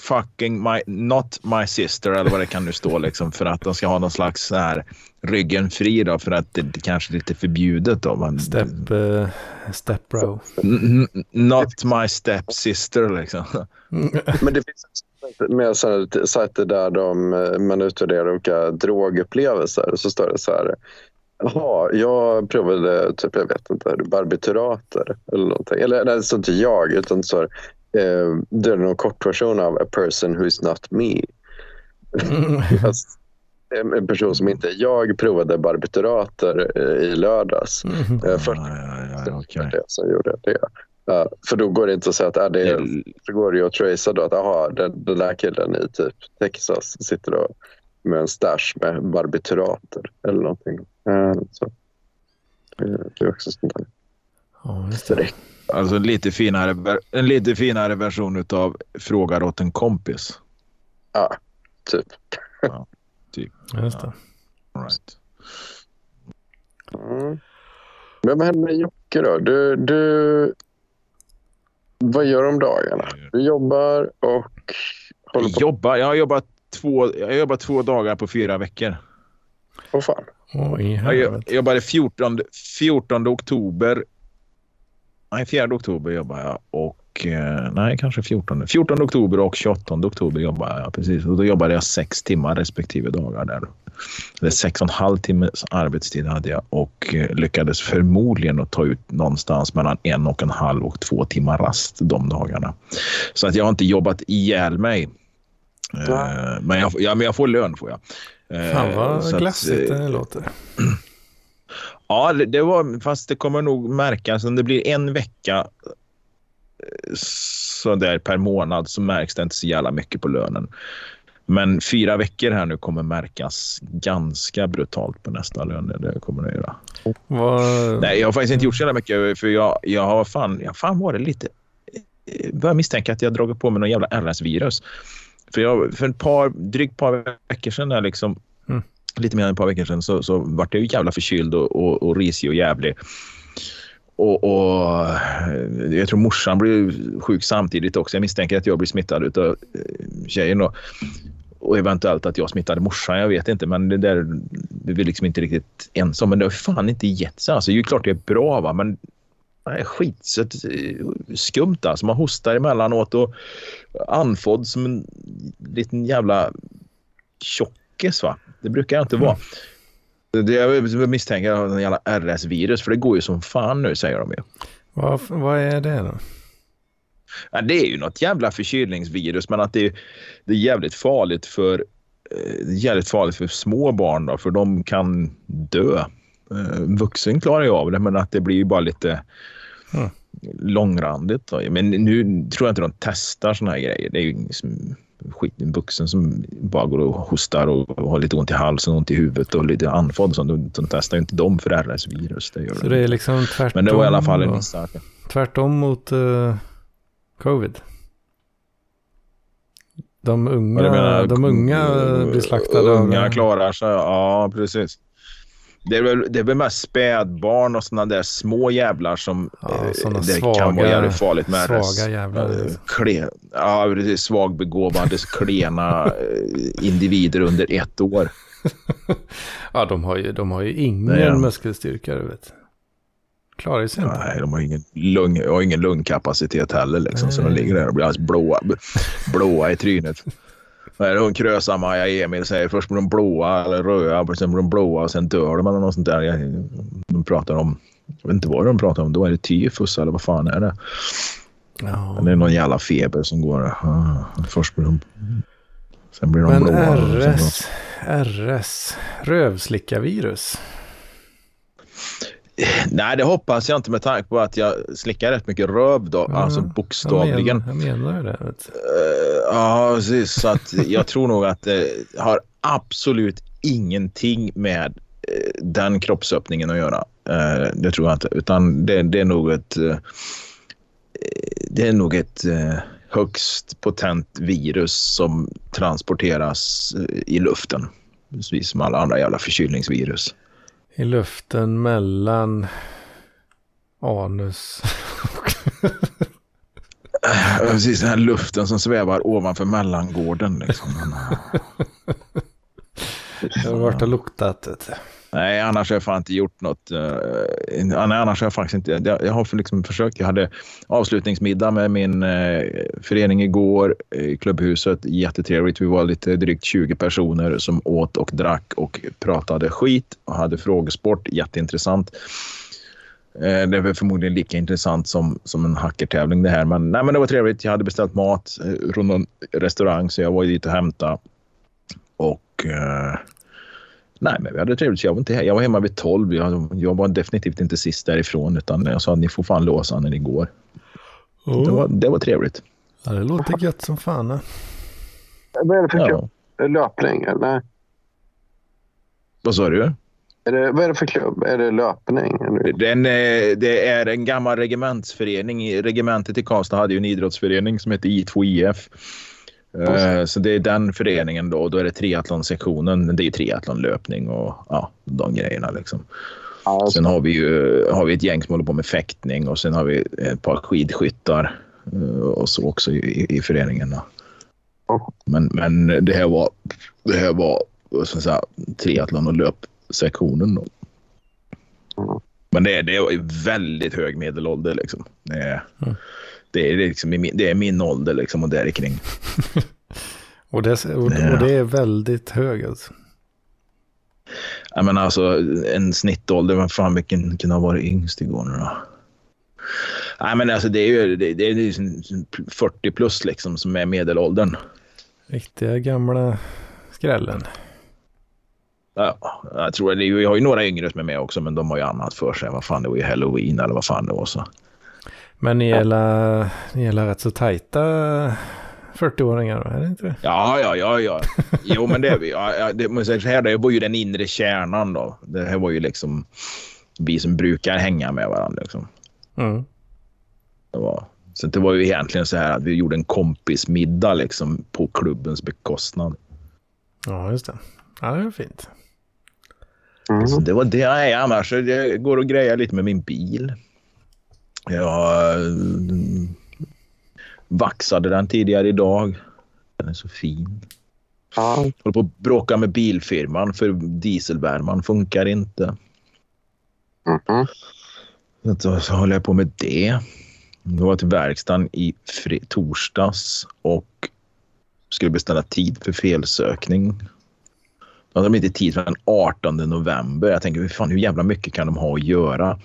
fucking my, not my sister eller vad det kan nu stå liksom. För att de ska ha någon slags så här ryggen fri då. För att det, det kanske är lite förbjudet då. Men, Step, eh, step bro. Not my step sister liksom. (laughs) Men det finns med sådana sajter där de, man utvärderar olika drogupplevelser. Så står det så här. Jaha, jag provade typ, jag vet inte, barbiturater eller någonting. Eller nej, det står inte jag, utan så här, eh, det är någon kortversion av a person who is not me. (laughs) Alltså, en- en person som inte jag provade barbiturater eh, i lördags. Eh, Först Ja, ja, ja, okej. det som gjorde det. Ja, för då går det inte att säga att äh, det är, Det- så går det ju att tracea då att aha, den, den där killen i typ Texas sitter då med en stash med barbiturater eller någonting. Eh, Så. Eh, Det är också sånt där. Ja, just det. Alltså en lite finare, en lite finare version av Frågar åt en kompis. Ja, typ. (laughs) Just det. All right. Mm. Men vad händer med Jocke då? Du, du, vad gör du om dagarna? Du jobbar och håller Jag på. jobbar, jag har jobbat två, jag har jobbat två dagar på fyra veckor. Åh fan. Oj, Jag jobbade 14, 14 oktober. Nej, 4 oktober jobbar jag och eh, nej, kanske 14. 14 oktober och 28 oktober jobbar jag. Precis. Och då jobbade jag sex timmar respektive dagar där. Eller sex och en halv timmes arbetstid hade jag och eh, lyckades förmodligen att ta ut någonstans mellan en och en halv och två timmar rast de dagarna. Så att jag har inte jobbat ihjäl mig. Eh, Nej. men, jag, ja, men jag får lön får jag. Eh, Fan vad glassigt eh, det låter. (clears throat) Ja, det det var, fast det kommer nog märkas om det blir en vecka eh, så där per månad så märks det inte så jävla mycket på lönen. Men fyra veckor här nu kommer märkas ganska brutalt på nästa lön. Det kommer det göra. Nej, jag har faktiskt inte gjort så jävla mycket för jag, jag har fan, jag fan varit lite... Jag börjar misstänka att jag dragit på mig någon jävla RS-virus. För, jag, för ett par, drygt par veckor sedan, där liksom lite mer än ett par veckor sedan, så, så vart jag ju jävla förkyld och, och, och risig och jävlig. Och, och eh, jag tror morsan blev sjuk samtidigt också. Jag misstänker att jag blir smittad av eh, tjejen. Och, och eventuellt att jag smittade morsan, jag vet inte. Men det där är vi liksom inte riktigt ensamma. Men det har fan inte gett sig. Alltså, det är ju klart det är bra, va? men nej, skit så att, eh, skumt alltså. Man hostar emellanåt och andfådd som en liten jävla tjockis. Va? Det brukar jag inte vara. Det jag misstänker en jävla RS-virus, för det går ju som fan nu, säger de ju. vad, vad är det då? Ja, det är ju något jävla förkylningsvirus, men att det, är- det är jävligt farligt för eh, jävligt farligt för små barn då, för de kan dö. Eh, vuxen klarar ju av det, men att det blir ju bara lite Mm. långrandigt. Då. Men nu tror jag inte de testar såna här grejer. Det är ju ingen skit, en vuxen som bara går och hostar och, har lite ont i halsen, ont i huvudet och lite andfådd. och sånt. De, testar ju inte dem för RS-virus. Det gör Så de det är liksom tvärtom. Men det var i alla fall en. Tvärtom mot eh, covid. De unga, menar, de unga blir slaktade Unga klarar sig, ja precis. Det är, väl, det är väl mest spädbarn och sådana där små jävlar som Ja, eh, det svaga- kan vara jävligt farligt med svaga RS. jävlar, Eh, liksom. Kle, ja. Svagbegåvade, klena eh, (laughs) individer under ett år. Ja, de har ju, de har ju ingen ja. muskelstyrka, du vet. Klarar sig inte. Nej, de har ingen, lung, har ingen lungkapacitet heller. Liksom, så de ligger där och blir alldeles blåa, blåa i trynet. Vad är det hon krösa Maja Emil säger? Först blir de blåa eller röda, sen blir de blåa och sen dör de eller något sånt där. De pratar om, jag vet inte vad de pratar om. Då är det tyfus eller vad fan är det? Ja. Det är någon jävla feber som går. Först blir de... Sen blir de Men blåa. de- RS, RS, rövslickarvirus. Nej, det hoppas jag inte med tanke på att jag slickar rätt mycket röv då. Ja, alltså Jag bokstavligen. menar, jag menar det. Eh, Ja, precis. Så att jag tror nog att det har absolut ingenting med eh, den kroppsöppningen att göra. Eh, Det tror jag inte. Utan det, det är nog ett... eh, Det är nog ett högst potent virus som transporteras i luften. Precis som alla andra jävla förkylningsvirus. I luften mellan anus och... Precis den här luften som svävar ovanför mellangården. Liksom. Jag har varit och luktat. Nej, annars har jag fan inte gjort något. Eh, ah, nej, annars har jag faktiskt inte. Jag, jag har liksom försökt. Jag hade avslutningsmiddag med min eh, förening igår i klubbhuset. Jättetrevligt. Vi var lite drygt 20 personer som åt och drack och pratade skit och hade frågesport. Jätteintressant. Eh, det är väl förmodligen lika intressant som, som en hackertävling det här. Men, nej, men det var trevligt. Jag hade beställt mat från någon restaurang så jag var dit och hämtade. Och eh, nej, men vi hade trevligt. Jag var, inte, jag var hemma vid 12. Jag, jag var definitivt inte sist därifrån utan jag sa att ni får fan låsa när ni går. Det, var, det var trevligt. Ja, det låter gött som fan. eh. Vad är det för Ja. klubb? Löpning eller? Vad sa du? Är det, vad är det för klubb? Är det löpning? Eller? Den, eh, det är en gammal regementsförening. I- Regementet i Karlstad hade ju en idrottsförening som hette I2IF. Eh, Så det är den föreningen då. Då är det triathlonsektionen. Det är ju triathlonlöpning och ja, de grejerna liksom. Ja, Sen har vi ju har vi ett gäng som håller på med fäktning och sen har vi ett par skidskyttar eh, och så också i, i föreningen. Men, men det här var, det här var jag säga, triathlon och löpsektionen. Då. Men det, är- det är väldigt hög medelålder. Liksom. Det, är, Mm. Det, är liksom, det är min ålder liksom, och där kring. (laughs) Och det, och, och det är väldigt hög alltså. Jag menar, alltså, en snittålder, vad fan vilken kunde ha varit yngst igår nu då? Nej, men alltså, det är ju det, det är ju som- som 40 plus liksom som är medelåldern. Riktiga gamla skrällen. Ja, jag tror det. Jag har ju några yngre som är med också, men de har ju annat för sig. Vad fan, det var ju halloween eller vad fan det var. Så. Men ni är, la, ni är la rätt så tajta 40-åringar, är det inte det? Ja, ja, ja, ja. Jo, men det är vi. Ja, ja, det, men så här, det var ju den inre kärnan då. Det här var ju liksom vi som brukar hänga med varandra. Liksom. Mm. Det var, så det var ju egentligen så här att vi gjorde en kompismiddag liksom på klubbens bekostnad. Ja, just det. Ja, det är fint. Mm. Så det var det. Nej, annars så det går och grejer lite med min bil. Jag eh, vaxade den tidigare idag. Den är så fin. Ja. Håller på att bråka med bilfirman för dieselvärman funkar inte. Mhm. Så, så håller jag på med det. Jag var till verkstaden i torsdags och skulle beställa tid för felsökning. Då hade de inte tid för den 18 november. Jag tänker, fan, hur jävla mycket kan de ha att göra?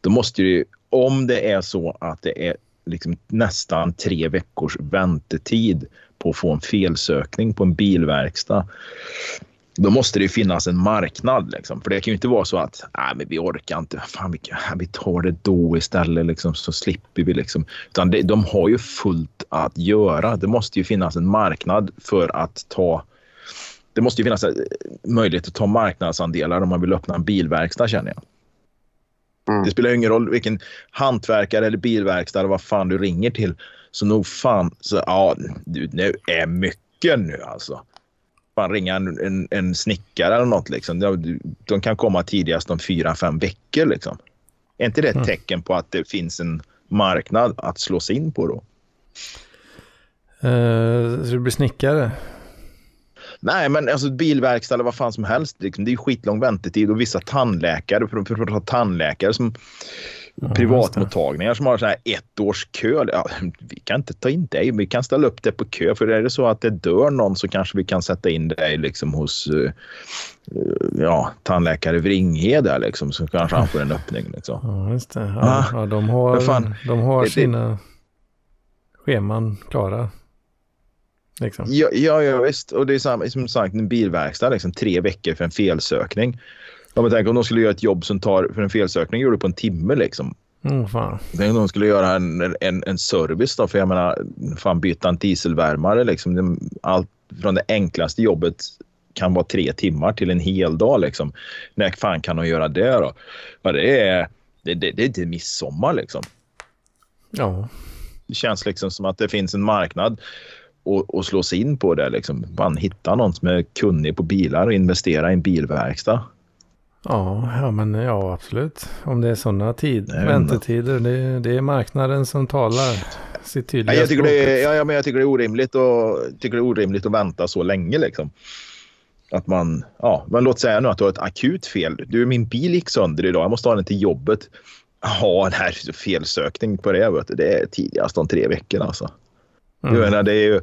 Då måste ju, om det är så att det är liksom nästan tre veckors väntetid på att få en felsökning på en bilverkstad. Då måste det finnas en marknad. Liksom. För det kan ju inte vara så att Nej, men vi orkar inte. Fan, vi, vi tar det då istället liksom, så slipper vi. Liksom. Utan det, de har ju fullt att göra. Det måste ju finnas en marknad för att ta det måste ju finnas eh, möjlighet att ta marknadsandelar om man vill öppna en bilverkstad känner jag. Mm. Det spelar ingen roll vilken hantverkare eller bilverkstad eller vad fan du ringer till. Så nog fan, så, ja, du, nu är mycket nu alltså. Fan ringa en, en, en snickare eller något liksom. De, de kan komma tidigast om fyra, fem veckor liksom. Är inte det ett mm. tecken på att det finns en marknad att slå sig in på då? Uh, så du blir snickare? Nej, men alltså bilverkstad eller vad fan som helst. Liksom, det är skitlång väntetid och vissa tandläkare, för, för, för, tandläkare som ja, privatmottagningar som har så här ett års kö. Ja, vi kan inte ta in dig, vi kan ställa upp det på kö. För är det så att det dör någon så kanske vi kan sätta in dig liksom hos uh, ja, tandläkare Vringhed där liksom. Så kanske han får en öppning. Liksom. Ja, just det. Ja, ah, ja, de har, de har sina scheman klara. Liksom. Ja, ja, ja, visst. Och det är samma, som sagt en bilverkstad, liksom, tre veckor för en felsökning. Om man tänker om de skulle göra ett jobb som tar för en felsökning gör det på en timme liksom. Mm, fan. Tänk om de skulle göra en, en, en service då, för jag menar, fan byta en dieselvärmare liksom. Allt från det enklaste jobbet kan vara tre timmar till en hel dag liksom. När fan kan de göra det då? Ja, det är, det, det, det är inte midsommar liksom. Ja. Det känns liksom som att det finns en marknad och, och slå sig in på det. Liksom. Man hitta någon som är kunnig på bilar och investera i en bilverkstad. Ja, ja, men ja, absolut. Om det är sådana tid, väntetider, det, det är marknaden som talar sitt tydliga ja, jag tycker det är, ja, men jag tycker det är orimligt och tycker det är orimligt att vänta så länge liksom. Att man, ja, men låt säga nu att du har ett akut fel. Du, min bil gick sönder idag, jag måste ha den till jobbet. Ja, en här felsökning på det, vet du. det är tidigast om tre veckor alltså. Mm. Jag menar, det är ju...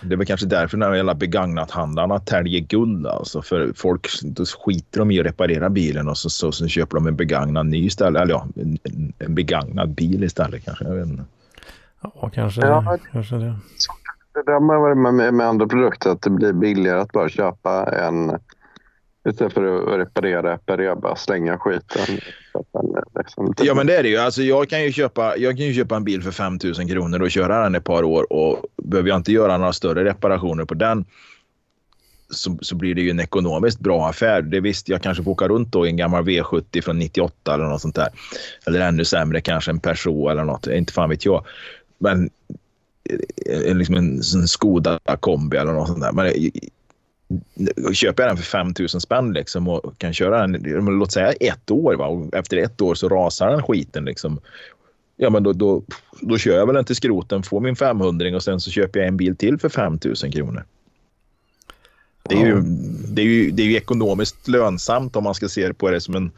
Det är väl kanske därför när jävla begagnathandlarna täljer guld. Alltså. För folk då skiter de i att reparera bilen och så, så, så köper de en begagnad ny istället. Eller ja, en, en begagnad bil istället kanske. Jag vet inte. Ja, kanske, ja, kanske det. Det har man varit med, med andra produkter att det blir billigare att bara köpa en Istället för att reparera, reparera, bara slänga skiten. Liksom. Typ- ja, men det är det ju. Alltså, jag, kan ju köpa, jag kan ju köpa en bil för 5 000 kronor och köra den ett par år och behöver jag inte göra några större reparationer på den så, så blir det ju en ekonomiskt bra affär. Det visst, jag kanske får åka runt då i en gammal V70 från 98 eller något sånt där. Eller ännu sämre, kanske en Peugeot eller något. Inte fan vet jag. Men eh, eh, liksom en, en Skoda kombi eller något sånt där. Men eh, köper jag den för 5 000 spänn liksom och kan köra den, låt säga ett år. Va? Och efter ett år så rasar den skiten. Liksom. Ja, men då, då, då kör jag väl den till skroten, får min 500 och sen så köper jag en bil till för 5 000 kronor. Det är, ju, det, är ju, det är ju ekonomiskt lönsamt om man ska se på det som en...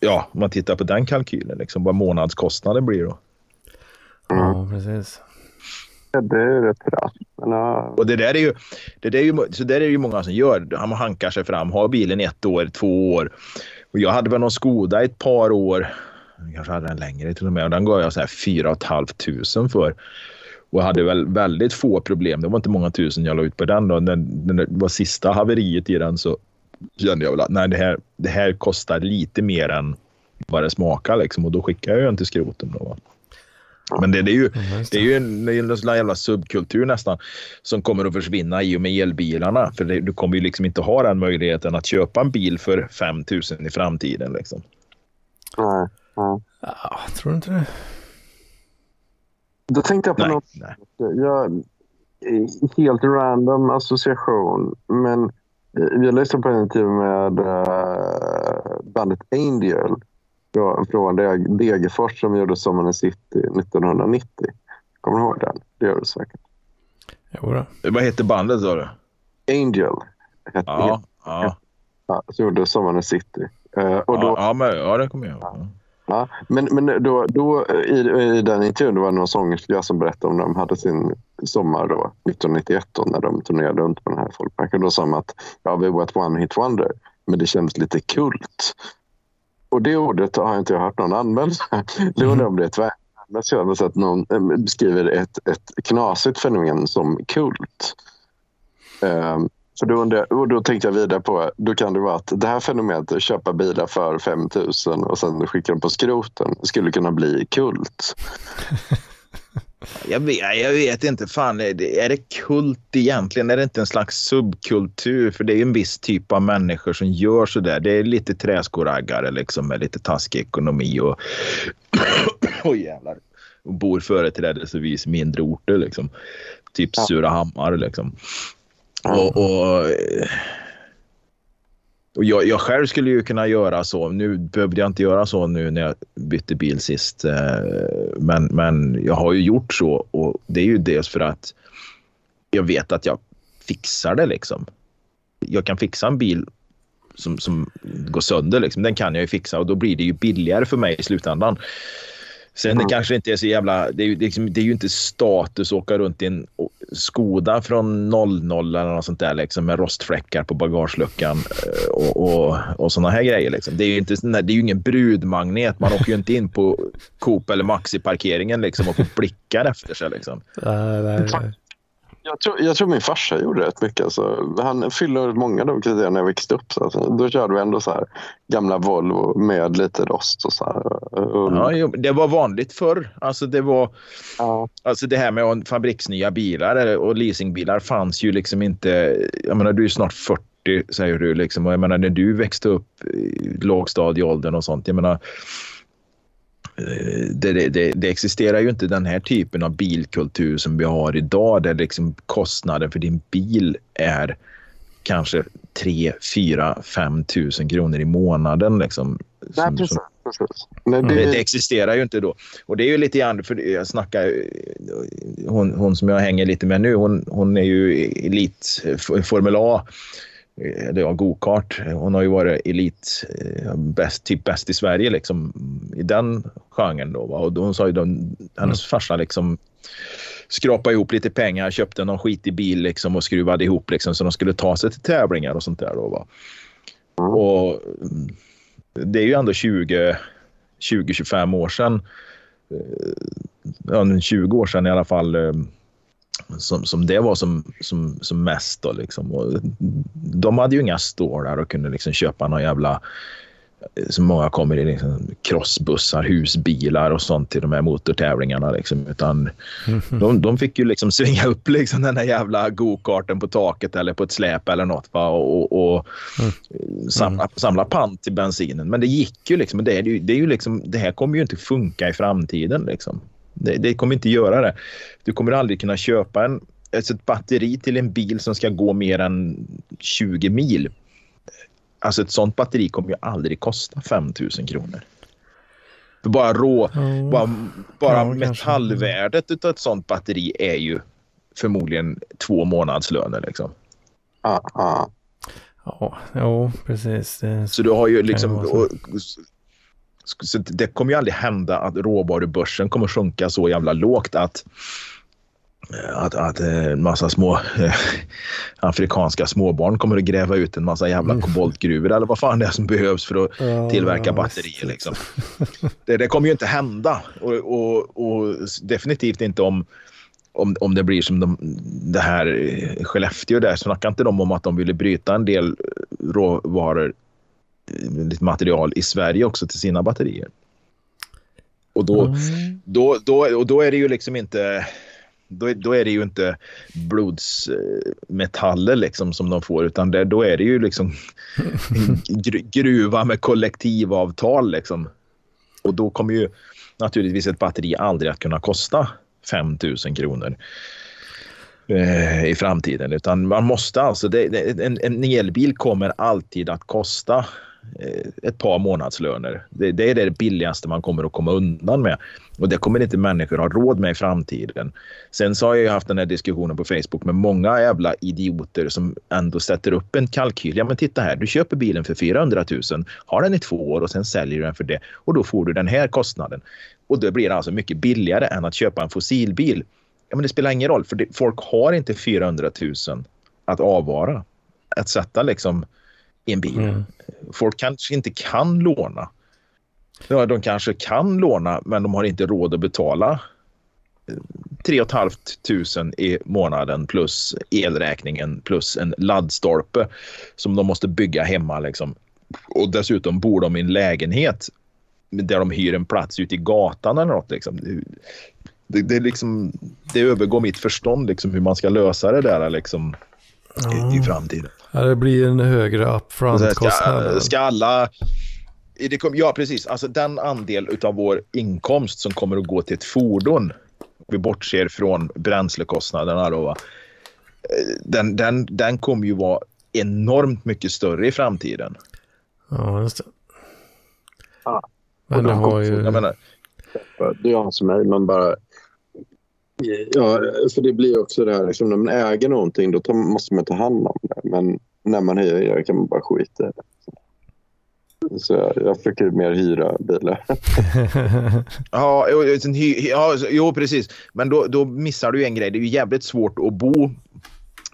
Ja, om man tittar på den kalkylen, liksom, vad månadskostnaden blir då. Ja, precis. Det är rätt raskt. Uh... Och det där är ju, det där är ju, så där är det ju många som gör. Han hankar sig fram, har bilen ett år, två år. Och jag hade väl någon Skoda ett par år. Jag kanske hade den längre till och med. Och den gav jag så här 4 500 för. Och jag hade väl väldigt få problem. Det var inte många tusen jag la ut på den. Då. När, när det var sista haveriet i den så kände jag väl att nej, det, här, det här kostar lite mer än vad det smakar. Liksom. Och då skickade jag den till skroten. Då, va? Men det, det, är ju, det. är ju en, en jävla subkultur nästan som kommer att försvinna i och med elbilarna. För det, du kommer ju liksom inte ha den möjligheten att köpa en bil för 5 000 i framtiden. Liksom. Nej. Ja, tror du inte det? Då tänkte jag på nej, något. Nej. Jag, helt random association. Men jag lyssnade på en intervju med uh, bandet Angel från Degerfors som gjorde Sommaren i City 1990. Kommer du ihåg den? Det gör du säkert. Jodå. Vad heter bandet sa du? Angel. Hette ja, ja. ja. Som gjorde Sommaren i City. Uh, och då, ja, men, ja, det kommer jag ihåg. Ja, men, men då, då i, i den intervjun var det någon sångerska som berättade om när de hade sin sommar då, 1991 då, när de turnerade runt på den här folkparken. Då sa de att ja, vi var ett one hit wonder, men det kändes lite kult. Och det ordet har inte jag hört någon använda. Det undrar om det är mest jag har sett någon eh, beskriver ett, ett knasigt fenomen som kult. Um, så då, undrar, och då tänkte jag vidare på, då kan det vara att det här fenomenet att köpa bilar för 5 000 och sen skicka dem på skroten skulle kunna bli kult. (laughs) Jag vet, jag vet inte, fan är det, är det kult egentligen? Är det inte en slags subkultur? För det är ju en viss typ av människor som gör så där. Det är lite träskoraggare liksom med lite taskig ekonomi och, (coughs) och jävlar. Och bor företrädesvis mindre orter liksom. Typ. Surahammar liksom. Och, och, och jag, jag, själv skulle ju kunna göra så. Nu behövde jag inte göra så nu när jag bytte bil sist. Eh, men, men jag har ju gjort så och det är ju dels för att jag vet att jag fixar det liksom. Jag kan fixa en bil som, som går sönder. Liksom. Den kan jag ju fixa och då blir det ju billigare för mig i slutändan. Sen mm. det kanske inte är så jävla... Det är, ju, liksom, det är ju inte status att åka runt i en Skoda från 00 eller något sånt där liksom, med rostfläckar på bagageluckan eh, och, och, och såna här grejer. Liksom. Det är ju inte, det är ju ingen brudmagnet. Man åker ju inte in på Coop eller Maxi-parkeringen liksom, och får blickar efter sig. Liksom. Nej, nej, nej. Jag tror, jag tror min farsa gjorde rätt mycket. Alltså, han fyller många av de kriterierna när jag växte upp. Så alltså, då körde vi ändå så här, gamla Volvo med lite rost. Och så här, och... Ja, det var vanligt förr. Alltså, det, var, ja. alltså det här med fabriksnya bilar och leasingbilar fanns ju liksom inte. Jag menar, du är snart 40 säger du. Liksom, och jag menar, när du växte upp i lågstadieåldern och sånt. Jag menar, det, det, det, existerar ju inte den här typen av bilkultur som vi har idag där liksom kostnaden för din bil är kanske 3, 4, 5 tusen kronor i månaden. Liksom, Nej, som, precis. Som, det... det... existerar ju inte då. Och det är ju lite grann, för jag snackar, hon, hon som jag hänger lite med nu, hon, hon är ju elit Formel A eller ja, gokart. Hon har ju varit elit, eh, bäst, typ bäst i Sverige liksom, i den genren. Då, va? Och hon sa ju då, hennes mm. farsa liksom skrapade ihop lite pengar, köpte någon skitig bil liksom, och skruvade ihop liksom, så de skulle ta sig till tävlingar och sånt där. Då, va? Mm. Och det är ju ändå 20-25 år sedan. Eh, ja, 20 år sedan i alla fall eh, som, som det var som, som, som mest. Då, liksom. och de hade ju inga stålar och kunde liksom köpa någon jävla så många kommer i liksom crossbussar, husbilar och sånt till de här motortävlingarna. Liksom. Utan mm-hmm. de, de, fick ju liksom svinga upp liksom den där jävla gokarten på taket eller på ett släp eller något va? och, och, och mm. samla, samla pant till bensinen. Men det gick ju liksom. Det, är ju, det, är ju liksom, det här kommer ju inte funka i framtiden. Liksom. Det, det, kommer inte göra det. Du kommer aldrig kunna köpa en, alltså ett batteri till en bil som ska gå mer än 20 mil. Alltså ett sånt batteri kommer ju aldrig kosta 5 000 kronor. För bara rå, oh. bara, bara ja, metallvärdet av ett sånt batteri är ju förmodligen två månadslöner. Liksom. Ah, ah. Ja, jo, precis. Det så du har ju liksom... Så det kommer ju aldrig hända att råvarubörsen kommer sjunka så jävla lågt att att, att en eh, massa små äh, afrikanska småbarn kommer att gräva ut en massa jävla mm. koboltgruvor eller vad fan det är som behövs för att ja, tillverka batterier. Liksom. Det, det, kommer ju inte hända och, och, och, definitivt inte om, om, om det blir som de, det här Skellefteå där. Snackar inte de om att de ville bryta en del råvaror lite material i Sverige också till sina batterier. Och då, mm. då, då, och då är det ju liksom inte då, då är det ju inte blodsmetaller liksom som de får utan det, då är det ju liksom (laughs) gruva med kollektivavtal liksom. Och då kommer ju naturligtvis ett batteri aldrig att kunna kosta 5 000 kronor eh, i framtiden. Utan man måste alltså, det, en, en elbil kommer alltid att kosta Eh, ett par månadslöner. Det, det, är det billigaste man kommer att komma undan med. Och det kommer inte människor ha råd med i framtiden. Sen så har jag haft den här diskussionen på Facebook med många jävla idioter som ändå sätter upp en kalkyl. Ja men titta här, du köper bilen för 400 000, har den i två år och sen säljer du den för det. Och då får du den här kostnaden. Och det blir alltså mycket billigare än att köpa en fossilbil. Ja men det spelar ingen roll för det, folk har inte 400 000 att avvara. Att sätta liksom i en bil. Mm. Folk kanske inte kan låna. Ja, de kanske kan låna men de har inte råd att betala 3 500 i månaden plus elräkningen plus en laddstolpe som de måste bygga hemma. Liksom. Och dessutom bor de i en lägenhet där de hyr en plats ute i gatan eller något. Liksom. Det, det, liksom, det övergår mitt förstånd liksom, hur man ska lösa det där liksom, ja. i, i framtiden. Ja, det blir en högre upfront-kostnad. Ska, ska alla... ja, precis. Alltså den andel av vår inkomst som kommer att gå till ett fordon vi bortser från bränslekostnaderna då, va? Den, den, den kommer ju vara enormt mycket större i framtiden. Ja, just det. Ja. Men det har ju... Jag menar, det är som mig, man bara... Ja, för det blir också det här, liksom, när man äger någonting då tar, måste man ta hand om det. Men när man hyr kan man bara skita i det. Så jag, jag försöker mer hyra bilar. (laughs) ja, ja, jo, precis. Men då, då missar du en grej. Det är ju jävligt svårt att bo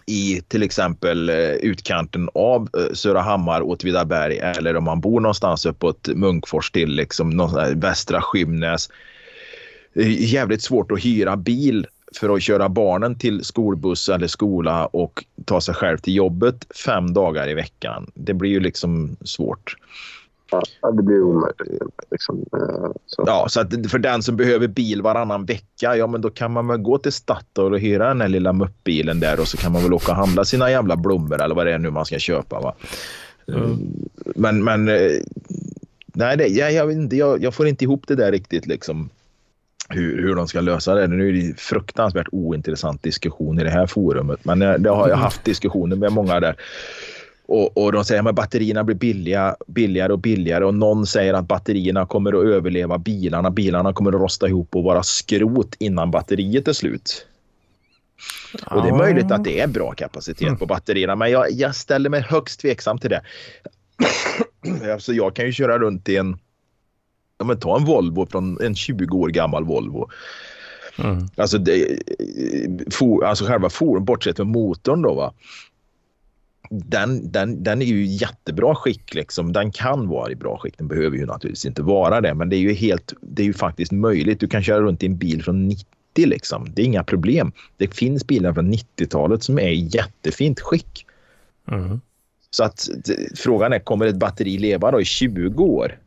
i till exempel eh, utkanten av eh, Surahammar, Åtvidaberg eller om man bor någonstans uppåt Munkfors till liksom västra Skymnäs. Det är jävligt svårt att hyra bil för att köra barnen till skolbuss eller skola och ta sig själv till jobbet fem dagar i veckan. Det blir ju liksom svårt. Ja, det blir omöjligt. Liksom. Eh, så. Ja, så att för den som behöver bil varannan vecka, ja men då kan man väl gå till Statoil och hyra den här lilla muppbilen där och så kan man väl åka och handla sina jävla blommor eller vad det är nu man ska köpa. Va? Mm. Men, men eh, nej, det, jag, jag, jag, jag, får inte ihop det där riktigt liksom. Hur, hur de ska lösa det. Nu är det fruktansvärt ointressant diskussion i det här forumet. Men eh, det har jag haft diskussioner med många där. Och, och de säger att batterierna blir billiga, billigare och billigare och någon säger att batterierna kommer att överleva bilarna. Bilarna kommer att rosta ihop och vara skrot innan batteriet är slut. Och det är möjligt att det är bra kapacitet på batterierna, men jag, jag, ställer mig högst tveksam till det. (clears throat) alltså jag kan ju köra runt i en, ja men ta en Volvo från en 20 år gammal Volvo. Mm. Alltså, det, for, alltså själva fordonet, bortsett från motorn då va den, den, den är ju jättebra skick. Liksom. Den kan vara i bra skick. Den behöver ju naturligtvis inte vara det, men det är ju, helt, det är ju faktiskt möjligt. Du kan köra runt i en bil från 90 liksom. Det är inga problem. Det finns bilar från 90-talet som är i jättefint skick. Mm. Så att frågan är, kommer ett batteri leva då i 20 år?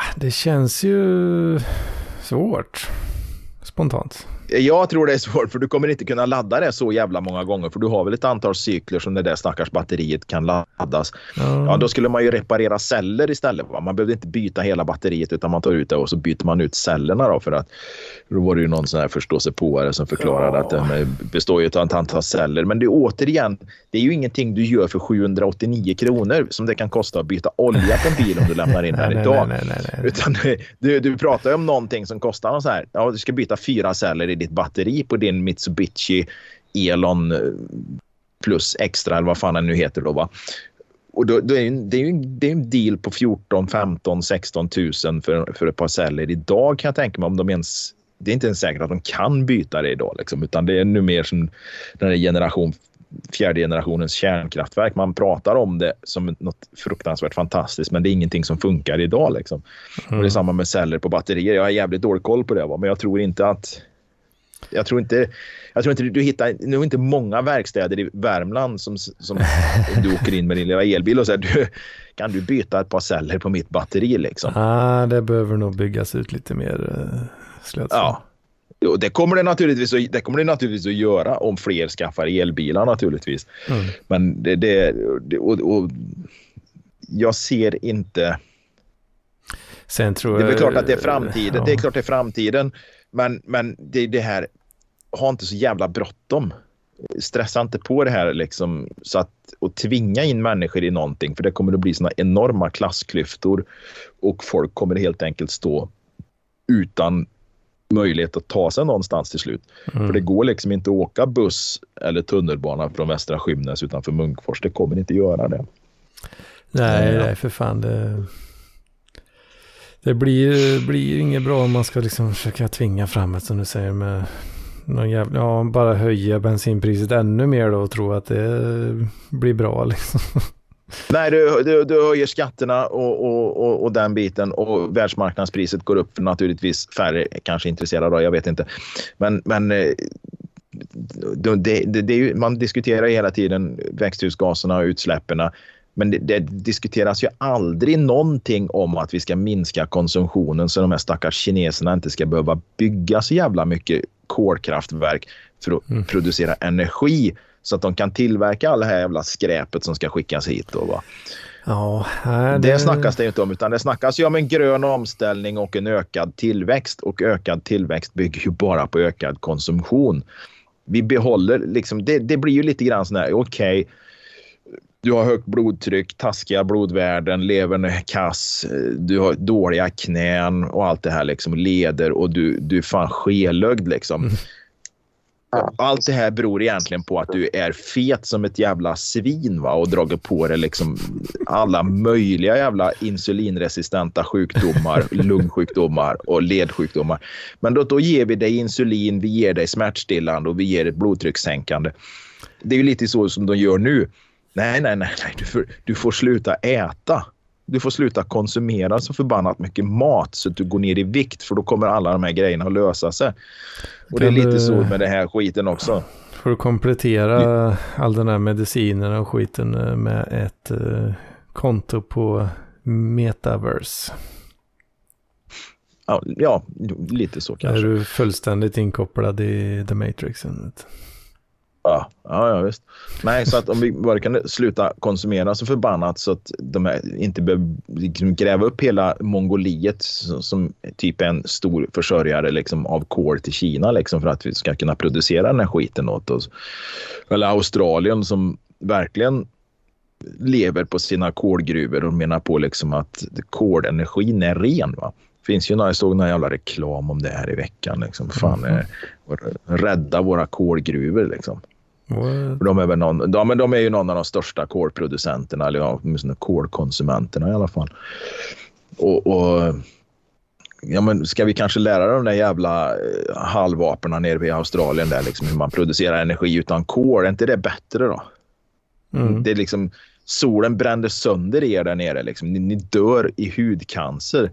Ah, det känns ju svårt spontant. Jag tror det är svårt för du kommer inte kunna ladda det så jävla många gånger för du har väl ett antal cykler som det där stackars batteriet kan laddas. Mm. Ja, då skulle man ju reparera celler istället. Va? Man behövde inte byta hela batteriet utan man tar ut det och så byter man ut cellerna då för att då var det ju någon sån här förståsigpåare som förklarade ja. att det består ju av ett antal celler. Men det är återigen, det är ju ingenting du gör för 789 kronor som det kan kosta att byta olja på en bil om du lämnar in (laughs) den idag. Nej, nej, nej, Utan du, du pratar ju om någonting som kostar så här. Ja, du ska byta fyra celler i ditt batteri på din Mitsubishi Elon eh, plus extra eller vad fan den nu heter då va. Och då, då är det, är ju, det är en deal på 14, 15, 16 000 för, för ett par celler idag kan jag tänka mig om de ens det är inte ens säkert att de kan byta det idag, liksom, utan det är nu mer som den här generation, fjärde generationens kärnkraftverk. Man pratar om det som något fruktansvärt fantastiskt, men det är ingenting som funkar idag. Liksom. Mm. Och det är mm. samma med celler på batterier. Jag har jävligt dålig koll på det, va? men jag tror inte att jag tror inte, jag tror inte du hittar, nu är inte många verkstäder i Värmland som, som (laughs) du åker in med din lilla elbil och säger du, kan du byta ett par celler på mitt batteri liksom? Ah, det behöver nog byggas ut lite mer uh, Ja. Jo, det kommer det, naturligtvis att, det kommer det naturligtvis att göra om fler skaffar elbilar naturligtvis. Mm. Men det, det och, och, jag ser inte... Sen tror det är jag, klart att det är framtiden. Ja. Det är klart det är framtiden. Men, men det, det här, ha inte så jävla bråttom. Stressa inte på det här liksom, så att, och tvinga in människor i någonting för det kommer att bli såna enorma klassklyftor och folk kommer helt enkelt stå utan möjlighet att ta sig någonstans till slut. Mm. För det går liksom inte att åka buss eller tunnelbana från Västra Skymnäs utanför Munkfors. Det kommer inte göra det. Nej, nej för fan. Det, det blir, blir inget bra om man ska liksom försöka tvinga fram ett som du säger med någon jävla, ja, bara höja bensinpriset ännu mer då och tro att det blir bra liksom. Nej, du, du, du höjer skatterna och, och, och, och, den biten och världsmarknadspriset går upp naturligtvis färre kanske intresserade av, jag vet inte. Men, men eh, det, det, det man diskuterar hela tiden växthusgaserna och utsläppen. Men det, det, diskuteras ju aldrig någonting om att vi ska minska konsumtionen så de här stackars kineserna inte ska behöva bygga så jävla mycket kolkraftverk för att mm. producera energi så att de kan tillverka all det här jävla skräpet som ska skickas hit. Då, va? Ja, det... det snackas det inte om utan det snackas ju om en grön omställning och en ökad tillväxt och ökad tillväxt bygger ju bara på ökad konsumtion. Vi behåller liksom, det, det blir ju lite grann sån här, okej, okay, du har högt blodtryck, taskiga blodvärden, levern är kass, du har dåliga knän och allt det här liksom leder och du, du är fan skelögd liksom. Mm. Allt det här beror egentligen på att du är fet som ett jävla svin va? och dragit på dig liksom alla möjliga jävla insulinresistenta sjukdomar, (laughs) lungsjukdomar och ledsjukdomar. Men då, då ger vi dig insulin, vi ger dig smärtstillande och vi ger dig blodtryckssänkande. Det är ju lite så som de gör nu. Nej, nej, nej, nej. Du, får, du får sluta äta. Du får sluta konsumera så förbannat mycket mat så att du går ner i vikt för då kommer alla de här grejerna att lösa sig. Och det är lite så med den här skiten också. Får du komplettera all den här medicinen och skiten eh, med ett uh, konto på metaverse. Ja, ja, lite så kanske. Är du fullständigt inkopplad i The Matrix? Ja, ja, visst. Nej, så att om vi bara kan sluta konsumera så förbannat så att de inte behöver liksom gräva upp hela Mongoliet som, som typ en stor försörjare liksom, av kol till Kina liksom, för att vi ska kunna producera den här skiten åt oss. Eller Australien som verkligen lever på sina kolgruvor och menar på liksom att kolenergin är ren. Va? finns ju några, jag såg någon jävla reklam om det här i veckan. Liksom. Fan, mm. rädda våra kolgruvor liksom. De är, väl någon, de, de är ju någon av de största kolproducenterna, eller åtminstone kolkonsumenterna i alla fall. Och, och, ja, men ska vi kanske lära de där jävla eh, halvaporna nere vid Australien där, liksom, hur man producerar energi utan kol? Är inte det bättre då? Mm. Det är liksom, solen brände sönder er där nere. Liksom. Ni, ni dör i hudcancer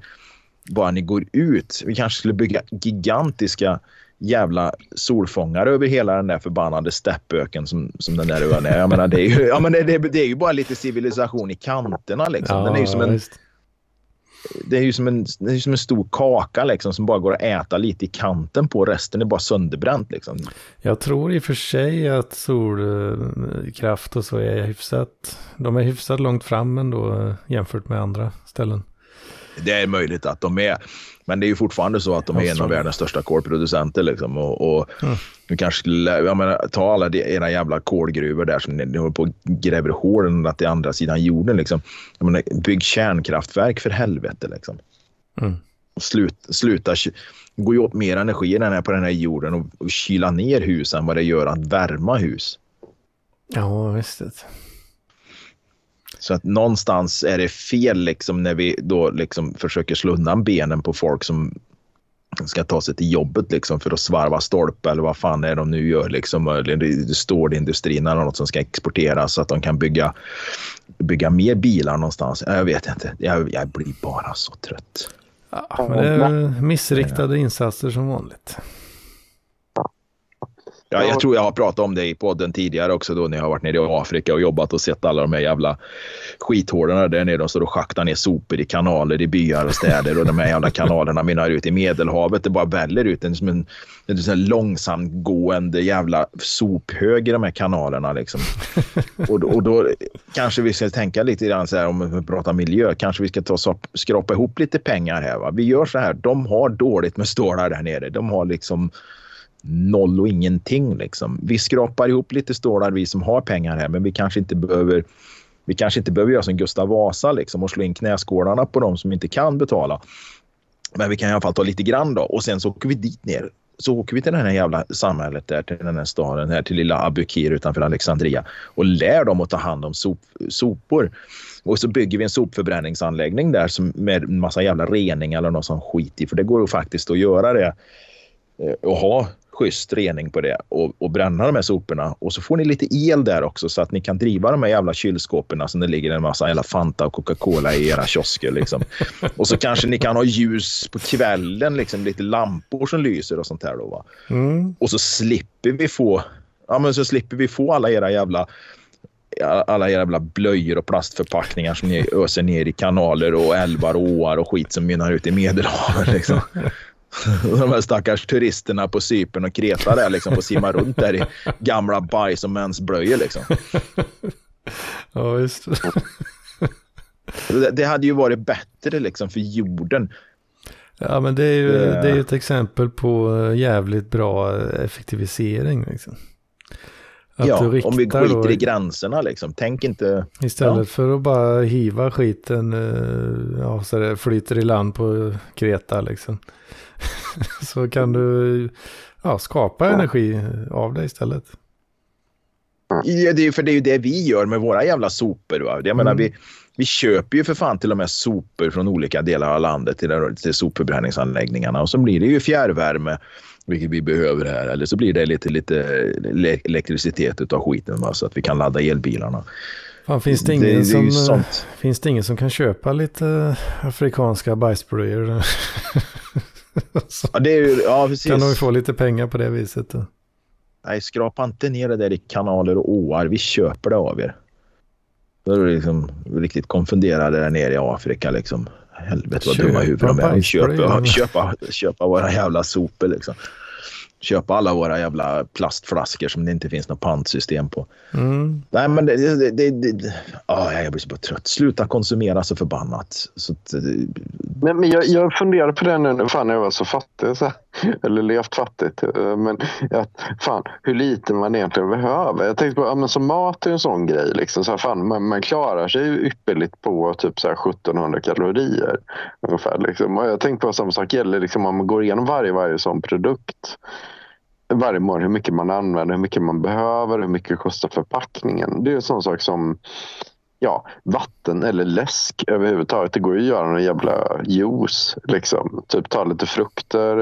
bara ni går ut. Vi kanske skulle bygga gigantiska jävla solfångare över hela den där förbannade steppöken som, som den där ön är. Jag menar, det, är ju, ja, men det, det, det är ju bara lite civilisation i kanterna. Liksom. Den är ju som en, det är ju som en, det är som en stor kaka liksom, som bara går att äta lite i kanten på. Resten är bara sönderbränt. Liksom. Jag tror i och för sig att solkraft och så är hyfsat, de är hyfsat långt fram ändå jämfört med andra ställen. Det är möjligt att de är. Men det är ju fortfarande så att de är en av världens största kolproducenter. Liksom. Och, och mm. Du kanske jag menar, ta alla era jävla kolgruvor där som ni, ni håller på och gräver hål till andra sidan jorden. Liksom. Jag menar, bygg kärnkraftverk för helvete. Liksom. Mm. Slut, sluta, gå ju åt mer energi än på den här jorden och, och kyla ner husen vad det gör att värma hus. Ja, visst. Så att någonstans är det fel liksom när vi då liksom försöker slå undan benen på folk som ska ta sig till jobbet liksom för att svarva stolpe eller vad fan är de nu gör liksom. Eller stålindustrin eller något som ska exporteras så att de kan bygga, bygga mer bilar någonstans. Jag vet inte. Jag, jag blir bara så trött. Ja, men det är missriktade insatser som vanligt. Ja, jag tror jag har pratat om det i podden tidigare också då när jag har varit nere i Afrika och jobbat och sett alla de här jävla skithålen där nere. De står och schaktar ner sopor i kanaler i byar och städer och de här jävla kanalerna mynnar ut i Medelhavet. Det bara väller ut en, som en, en, en långsamgående jävla sophög i de här kanalerna. Liksom. (laughs) Och, och då kanske vi ska tänka lite grann så här om vi pratar miljö. Kanske vi ska ta så, skrapa ihop lite pengar här. Va? Vi gör så här. De har dåligt med stålar där nere. De har liksom noll och ingenting. Liksom. Vi skrapar ihop lite stålar vi som har pengar här men vi kanske inte behöver vi kanske inte behöver göra som Gustav Vasa liksom, och slå in knäskålarna på de som inte kan betala. Men vi kan i alla fall ta lite grann då och sen så åker vi dit ner. Så åker vi till det här jävla samhället där, till den här staden, här till lilla Abukir utanför Alexandria och lär dem att ta hand om sop, sopor. Och så bygger vi en sopförbränningsanläggning där som med en massa jävla rening eller något sånt skit i. För det går ju faktiskt att göra det eh, och ha schysst rening på det och, och bränna de här soporna. Och så får ni lite el där också så att ni kan driva de här jävla kylskåpen som det ligger en massa jävla Fanta och Coca-Cola i era kiosker. Liksom. (laughs) Och så kanske ni kan ha ljus på kvällen, liksom, lite lampor som lyser och sånt här. Då, va? Mm. Och så slipper vi få ja, men så slipper vi få alla era jävla alla jävla blöjor och plastförpackningar som ni öser ner i kanaler och älvar och åar och skit som mynnar ut i Medelhavet. Liksom. (laughs) (laughs) De här stackars turisterna på Cypern och Kreta där liksom får simma runt där i gamla bajs och mensblöjor liksom. (laughs) Ja, just det. Det hade ju varit bättre liksom för jorden. Ja, men det är ju det är ett exempel på jävligt bra effektivisering. Liksom. Att ja, om vi skiter då, i gränserna liksom. Tänk inte... Istället ja. för att bara hiva skiten, eh, ja, så det flyter i land på Kreta liksom. (laughs) så kan du ja, skapa energi av det istället. Ja, det är, för det är ju det vi gör med våra jävla sopor. Va? Jag mm. menar, vi, vi köper ju för fan till och med sopor från olika delar av landet till, till sopförbränningsanläggningarna och så blir det ju fjärrvärme vilket vi behöver här. Eller så blir det lite, lite elektricitet av skiten va? så att vi kan ladda elbilarna. Fan, finns, det ingen det, det som, finns det ingen som kan köpa lite afrikanska bajsblöjor? (laughs) (laughs) ja, det är ju, ja, precis. Kan de få lite pengar på det viset? Då? Nej, skrapa inte ner det där i kanaler och åar. Vi köper det av er. Då är du liksom riktigt konfunderade där nere i Afrika. Liksom. Helvete vad dumma huvuden de är. Köpa, köpa, köpa våra jävla sopor liksom köpa alla våra jävla plastflaskor som det inte finns något pantsystem på. Mm. Nej, men det, det, det, det oh, jag blir så bara trött. Sluta konsumera så förbannat. Så att, men, men jag, jag funderade på det nu, fan jag var så fattig, så, eller levt fattigt. Eh, men att, fan, hur lite man egentligen behöver. Jag tänkte på, ja, men så mat är en sån grej. Liksom, så här, fan, man, man klarar sig ju ypperligt på typ så här 1700 kalorier. Ungefär, liksom. Och jag tänkte på samma sak gäller liksom, om man går igenom varje, varje sån produkt varje månad hur mycket man använder, hur mycket man behöver, hur mycket kostar förpackningen. Det är en sån sak som ja, vatten eller läsk överhuvudtaget. Det går ju att göra någon jävla juice. Liksom. Typ ta lite frukter,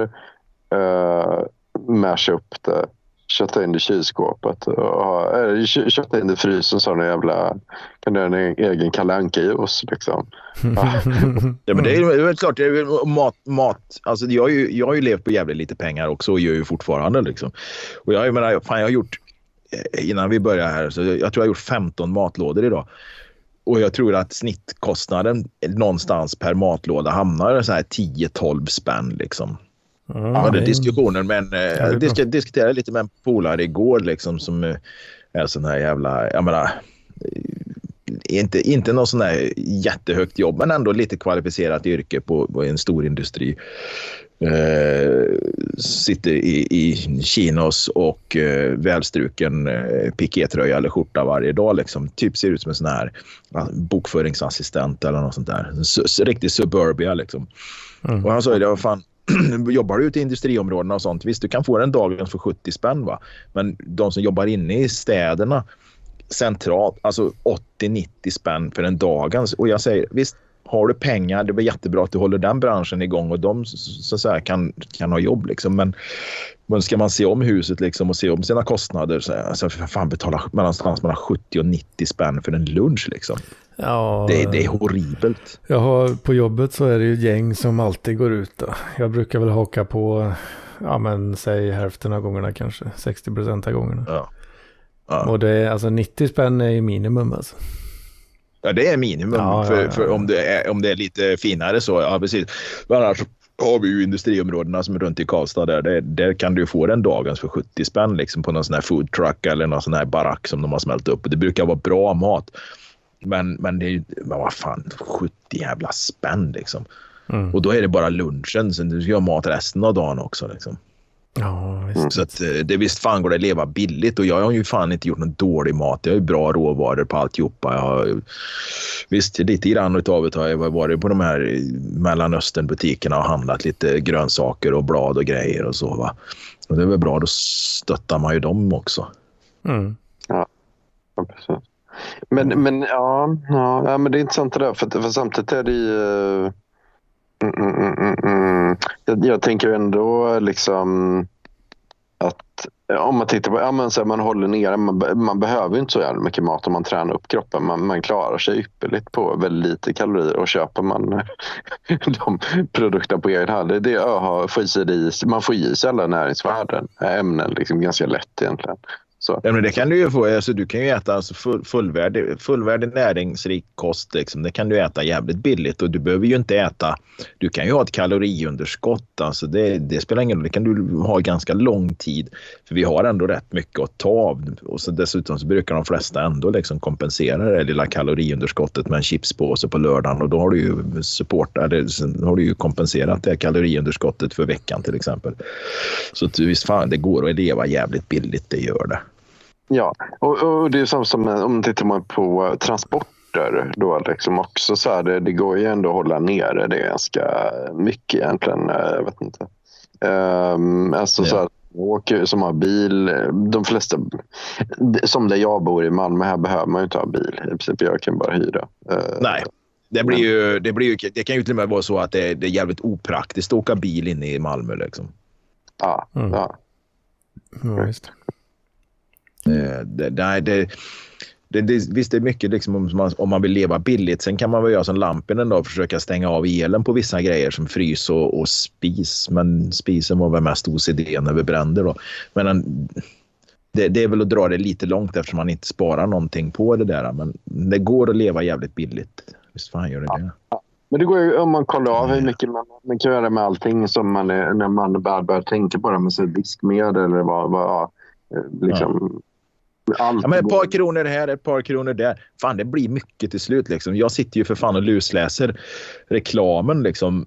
uh, masha upp det, kötta in det i kylskåpet. Och, äh, kötta in det i frysen så har jävla... Kan du göra en egen Kalle Anka-juice liksom. (laughs) ja, men det är, är klart, det är mat, mat. Alltså, jag, har ju, jag har ju levt på jävligt lite pengar också och gör ju fortfarande. Liksom. Och jag, jag menar, fan, jag har gjort, eh, innan vi börjar här, så jag, jag tror jag har gjort 15 matlådor idag. Och jag tror att snittkostnaden någonstans per matlåda hamnar så här 10-12 spänn. Liksom. Mm, jag hade diskussioner med en, eh, disk, diskuterade lite med en polare igår liksom som eh, är sån här jävla, jag menar, eh, inte, inte någon sån här jättehögt jobb men ändå lite kvalificerat yrke på, på en stor industri. Eh, sitter i, i chinos och eh, välstruken eh, pikétröja eller skjorta varje dag. Liksom. Typ ser ut som en sån här bokföringsassistent eller något sånt där. Riktig suburbia liksom. Mm. Och han sa ju det, vad fan, (clears throat) jobbar du ute i industriområdena och sånt, visst du kan få den dagen för 70 spänn va. Men de som jobbar inne i städerna centralt, alltså 80-90 spänn för en dagens. Och jag säger visst, har du pengar, det är jättebra att du håller den branschen igång och de så så här, kan, kan ha jobb. Liksom. Men, men ska man se om huset liksom, och se om sina kostnader så alltså, för fan betala mellan 70 och 90 spänn för en lunch. Liksom. Ja, det, det, är horribelt. Jag har, på jobbet så är det ju gäng som alltid går ut. Då. Jag brukar väl haka på, ja men säg hälften av gångerna kanske, 60 procent av gångerna. Ja. Ja. Och det är, alltså 90 spänn är ju minimum alltså. Ja, det är minimum. Ja, för, för, om, det är, om det är lite finare så, ja precis. Men annars har vi ju industriområdena som är runt i Karlstad. Där, där, där kan du få den dagens för 70 spänn liksom, på någon sån här food truck eller någon sån här barack som de har smält upp. Det brukar vara bra mat. Men, men det är ju, vad fan, 70 jävla spänn liksom. Mm. Och då är det bara lunchen, sen du ska ha mat resten av dagen också. Liksom. Ja, visst. Så att, eh, det visst fan går det att leva billigt och jag har ju fan inte gjort någon dålig mat. Jag har ju bra råvaror på alltihopa. Jag har, visst, lite grann utav det har jag varit på de här Mellanöstern-butikerna och handlat lite grönsaker och blad och grejer och så. Va? Och det är väl bra, då stöttar man ju dem också. Mm. Ja, precis. Men, men ja, ja, men det är intressant det där. För, för samtidigt är det ju... Mm, mm, mm, jag, jag, tänker ändå liksom att om man tittar på, ja, men så här, man håller nere, man, man behöver inte så jävla mycket mat om man tränar upp kroppen. Man, man klarar sig ypperligt på väldigt lite kalorier och köper man (laughs) de produkterna på egen hand. Det, det öha, får i sig, man får i sig alla näringsvärden, ämnen liksom ganska lätt egentligen. Så. Ja, men det kan du ju få. Alltså, du kan ju äta alltså, full, fullvärdig, fullvärdig näringsrik kost. Liksom. Det kan du äta jävligt billigt och du behöver ju inte äta. Du kan ju ha ett kaloriunderskott. Alltså, det, det spelar ingen roll. Det kan du ha ganska lång tid. För vi har ändå rätt mycket att ta av. Och så dessutom så brukar de flesta ändå liksom kompensera det lilla kaloriunderskottet med en chipspåse på lördagen. Och då har du ju support, eller, har du ju kompenserat det kaloriunderskottet för veckan till exempel. Så visst fan, det går att leva jävligt billigt. Det gör det. Ja, och, och det är som, som om man tittar på transporter då liksom också så här, det, det går ju ändå att hålla nere det ganska mycket egentligen. Eh, jag vet inte. Um, alltså ja. så här, åker, som har bil, de flesta, som där jag bor i Malmö, här behöver man ju inte ha bil. I princip, jag kan bara hyra. Uh, Nej. Det, blir ju, det, blir ju, det kan ju till och med vara så att det, det är jävligt opraktiskt att åka bil inne i Malmö. Liksom. Ja, mm. ja. ja Eh, det, det, det, det, visst, det är mycket liksom om, man, om man vill leva billigt. Sen kan man väl göra som Lampinen och försöka stänga av elen på vissa grejer som frys och, och spis. Men spisen var väl mest OCD när vi brände då. Men det, det, är väl att dra det lite långt eftersom man inte sparar någonting på det där. Men det går att leva jävligt billigt. Visst fan gör det det. Ja. Men det går ju om man kollar av hur mycket man, man kan göra med allting som man är, när man börjar, börjar tänka på det med diskmedel eller vad, vad liksom, ja ja, men ett par kronor här, ett par kronor där. Fan, det blir mycket till slut. Liksom. Jag sitter ju för fan och lusläser reklamen liksom,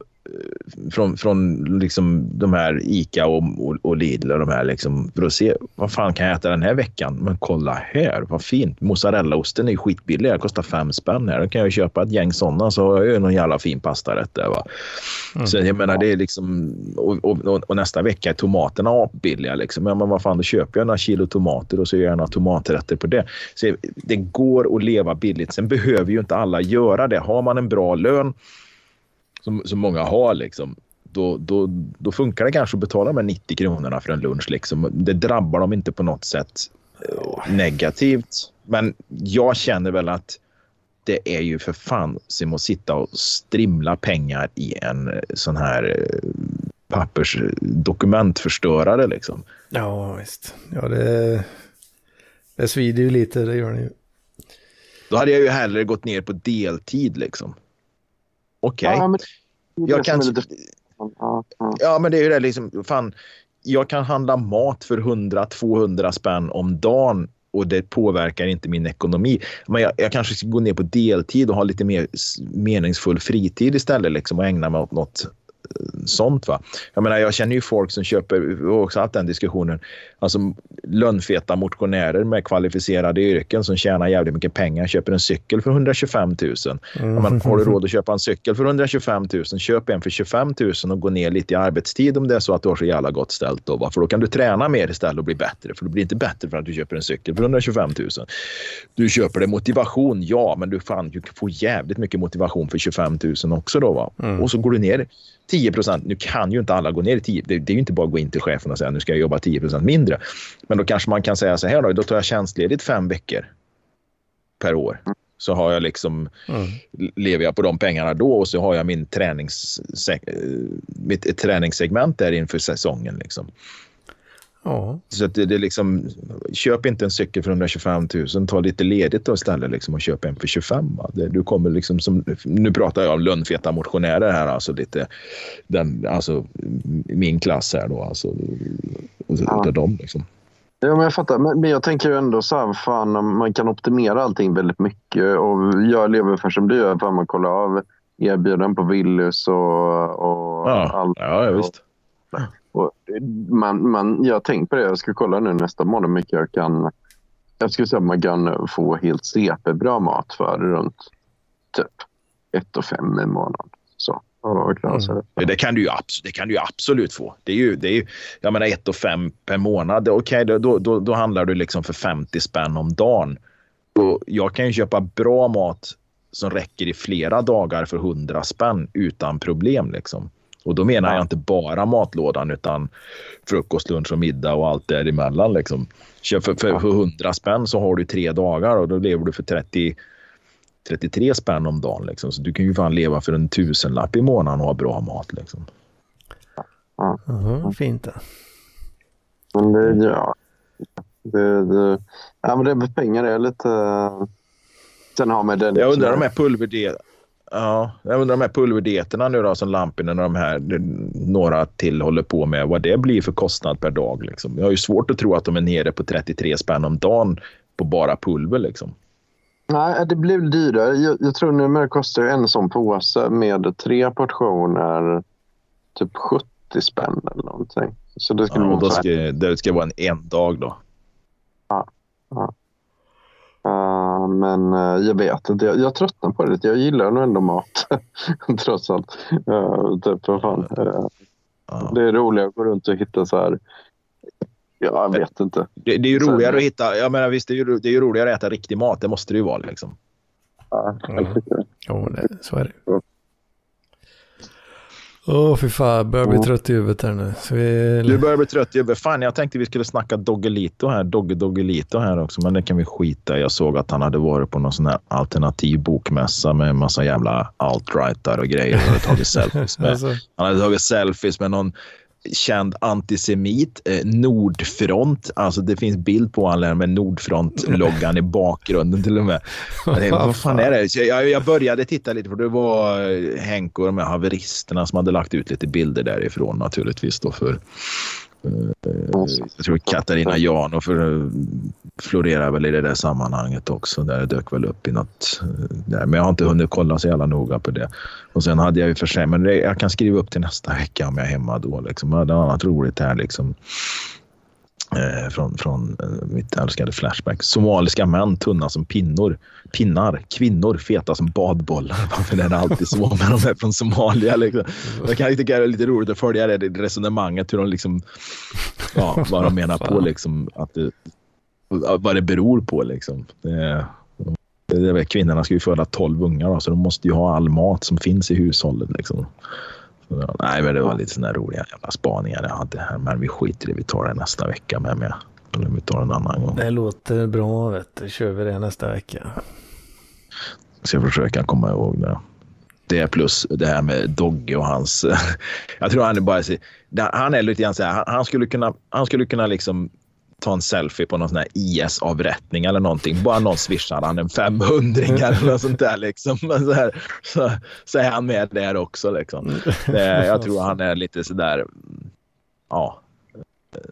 från, från liksom de här Ica och, och, och, Lidl och de här liksom, för att se vad fan kan jag äta den här veckan. Men kolla här, vad fint. Mozzarellaosten är skitbillig. Den kostar fem spänn här. Då kan jag köpa ett gäng sådana så har jag ju någon jävla fin pastarätt där. Va? Mm. Så jag menar, det är liksom och, och, och, nästa vecka är tomaterna billiga liksom. Ja, men vad fan, då köper jag några kilo tomater och så gör jag några tomaträtter på det. Så det går att leva billigt. Sen behöver ju inte alla göra det. Har man en bra lön som, som många har liksom, då, då, då funkar det kanske att betala med 90 kronorna för en lunch. Liksom. Det drabbar dem inte på något sätt eh, negativt. Men jag känner väl att det är ju för fan som att sitta och strimla pengar i en eh, sån här eh, pappersdokumentförstörare liksom. Ja, visst. Ja, det, det svider ju lite, det gör det ju. Då hade jag ju hellre gått ner på deltid liksom. Okej. Okay. Ja, jag kan... Lite... Ja, men det är ju det liksom. Fan, jag kan handla mat för 100-200 spänn om dagen och det påverkar inte min ekonomi. Men jag, jag, kanske ska gå ner på deltid och ha lite mer meningsfull fritid istället liksom, och ägna mig åt något sånt. Va? Jag menar, jag känner ju folk som köper, och också haft den diskussionen, alltså lönnfeta motionärer med kvalificerade yrken som tjänar jävligt mycket pengar köper en cykel för 125 000. Mm. Men, har du råd att köpa en cykel för 125 000, köp en för 25 000 och gå ner lite i arbetstid om det är så att du har så jävla gott ställt. Då, va? För då kan du träna mer istället och bli bättre. För du blir inte bättre för att du köper en cykel för 125 000. Du köper det motivation, ja, men du, fan, du får jävligt mycket motivation för 25 000 också. Då, va? Mm. Och så går du ner 10 procent. Nu kan ju inte alla gå ner i 10. Det, det är ju inte bara att gå in till chefen och säga nu ska jag jobba 10 procent mindre. Men då kanske man kan säga så här då. Då tar jag tjänstledigt fem veckor per år. Så har jag liksom, mm. lever jag på de pengarna då och så har jag min tränings, mitt träningssegment där inför säsongen. Liksom. Ja. Så att det, det liksom, köp inte en cykel för 125 000, ta lite ledigt då istället liksom och köp en för 25. Det, du kommer liksom som, nu pratar jag om lönnfeta motionärer här, alltså lite den, alltså min klass här då, alltså. Ja. dem liksom. Ja, men jag fattar. Men, men jag tänker ändå så här, fan, man kan optimera allting väldigt mycket. Och jag lever för som du gör, för man kollar av erbjudanden på Willys och, och ja. allt. Ja, ja, visst. Och man, man, jag har tänkt på det. Jag ska kolla nu nästa månad hur mycket jag kan... Jag skulle säga att man kan få helt CP-bra mat för runt typ 1 5 i månaden. Så. Mm. Det, kan du ju, det kan du absolut få. Det är ju, det är ju, jag menar 1 5 per månad. Okej, okay, då, då, då handlar du liksom för 50 spänn om dagen. Och jag kan ju köpa bra mat som räcker i flera dagar för 100 spänn utan problem. Liksom. Och då menar jag inte bara matlådan utan frukost, lunch och middag och allt däremellan. Liksom. För, för, för 100 spänn så har du tre dagar och då lever du för 30, 33 spänn om dagen. Liksom. Så du kan ju fan leva för en tusenlapp i månaden och ha bra mat. Liksom. Ja. Mm, fint det. Men det, ja. Det, det, ja, men det med pengar är lite... Sen har man den... Jag undrar de här pulverdieterna. Ja, jag undrar de här pulverdieterna nu då som Lampinen och de här några till håller på med. Vad det blir för kostnad per dag. Liksom. Jag har ju svårt att tro att de är nere på 33 spänn om dagen på bara pulver. Liksom. Nej, det blir dyrare. Jag, jag tror numera kostar en sån påse med tre portioner typ 70 spänn eller någonting. Så det ska, ja, och då ska det ska vara en en dag då? Ja. ja. Uh, men uh, jag vet inte. Jag, jag tröttnar på det. Jag gillar nog ändå mat. (laughs) Trots allt. Uh, typ, vad fan. Ja. Det är roligare att gå runt och hitta så här jag vet inte. Det, det är ju roligare Sen, att hitta, jag menar visst det är, ju, det är ju roligare att äta riktig mat, det måste det ju vara liksom. Ja, mm. Jo, det, så är det. Åh, oh, fy fan. Jag börjar bli trött i huvudet här nu. Vi... Du börjar bli trött i huvudet. Fan, jag tänkte vi skulle snacka Doggelito här. Dogge Doggelito här också, men det kan vi skita Jag såg att han hade varit på någon sån här alternativ bokmässa med en massa jävla alt-rightar och grejer. Hade tagit (laughs) selfies med, alltså. han hade tagit selfies med någon känd antisemit, eh, Nordfront. Alltså det finns bild på honom med Nordfront-loggan i bakgrunden till och med. Det, vad fan är det? Jag, jag började titta lite för det var eh, Henk och de här haveristerna som hade lagt ut lite bilder därifrån naturligtvis då för jag tror Katarina Janov florerar väl i det där sammanhanget också. Där dök väl upp i något där. Men jag har inte hunnit kolla så jävla noga på det. Och sen hade jag ju för sig, men jag kan skriva upp till nästa vecka om jag är hemma då. Liksom. Jag hade annat roligt här liksom. Eh, från, från eh, mitt älskade Flashback. Somaliska män tunna som pinnor, pinnar. Kvinnor feta som badbollar. (laughs) Varför är det alltid så med de här från Somalia? Liksom. Jag kan tycka det är lite roligt att följa det resonemanget. Hur de liksom, ja, vad de menar på. Liksom, att det, vad det beror på. Liksom. Det, det, det, kvinnorna ska ju föda tolv ungar då, så de måste ju ha all mat som finns i hushållet. Liksom. Nej, men det var lite sådana roliga jävla spaningar jag hade här. Men vi skiter i det. Vi tar det nästa vecka med. med. Eller vi tar en annan gång. Det låter bra. Vet du. Kör vi det nästa vecka. Jag ska försöka komma ihåg det. Det plus det här med Dogge och hans... (laughs) jag tror han är bara... Han är lite grann så här, han skulle kunna, han skulle kunna liksom ta en selfie på någon sån här IS-avrättning eller någonting. Bara någon swishar han en 500 eller något sånt där. Liksom. Så, här, så, så, är han med där också. Liksom. Det, jag tror (laughs) han är lite sådär... Ja.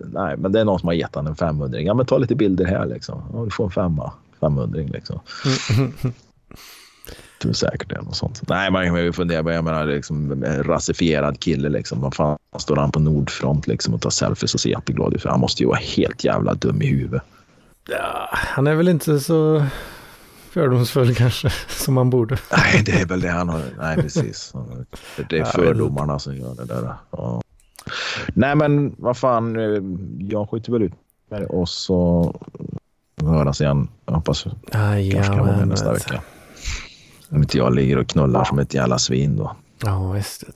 Nej, men det är någon som har gett han en 500 Ja, men ta lite bilder här liksom. Ja, du får en femma. 500 liksom. (laughs) tror säkert det något sånt. Nej, man kan ju fundera på, jag menar, liksom, rasifierad kille liksom. Vad fan står han på Nordfront liksom och tar selfies och ser jätteglad ut? För han måste ju vara helt jävla dum i huvudet. Ja, han är väl inte så fördomsfull kanske, som man borde. Nej, det är väl det han har. Nej, precis. Det är fördomarna som gör det där. Ja. Nej, men vad fan, jag skjuter väl ut och så höras igen. Jag hoppas Aj, kanske kan vara nästa vecka. Om inte jag ligger och knullar som ett jävla svin då. Ja, visst. Det.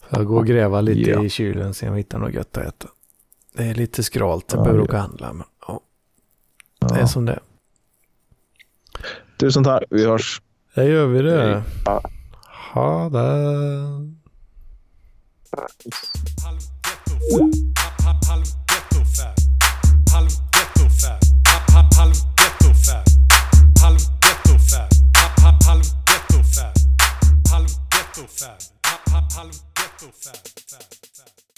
Får jag går och gräva lite ja. i kylen och se om jag hittar något gött att äta. Det är lite skralt, jag ja, behöver åka och handla. Men, ja. Det är som det Tusen tack, vi hörs. Det gör vi det. Ja. Ha det. Halv Halv ghetto-fab. Halv ghetto-fab. Halv ghetto-fab.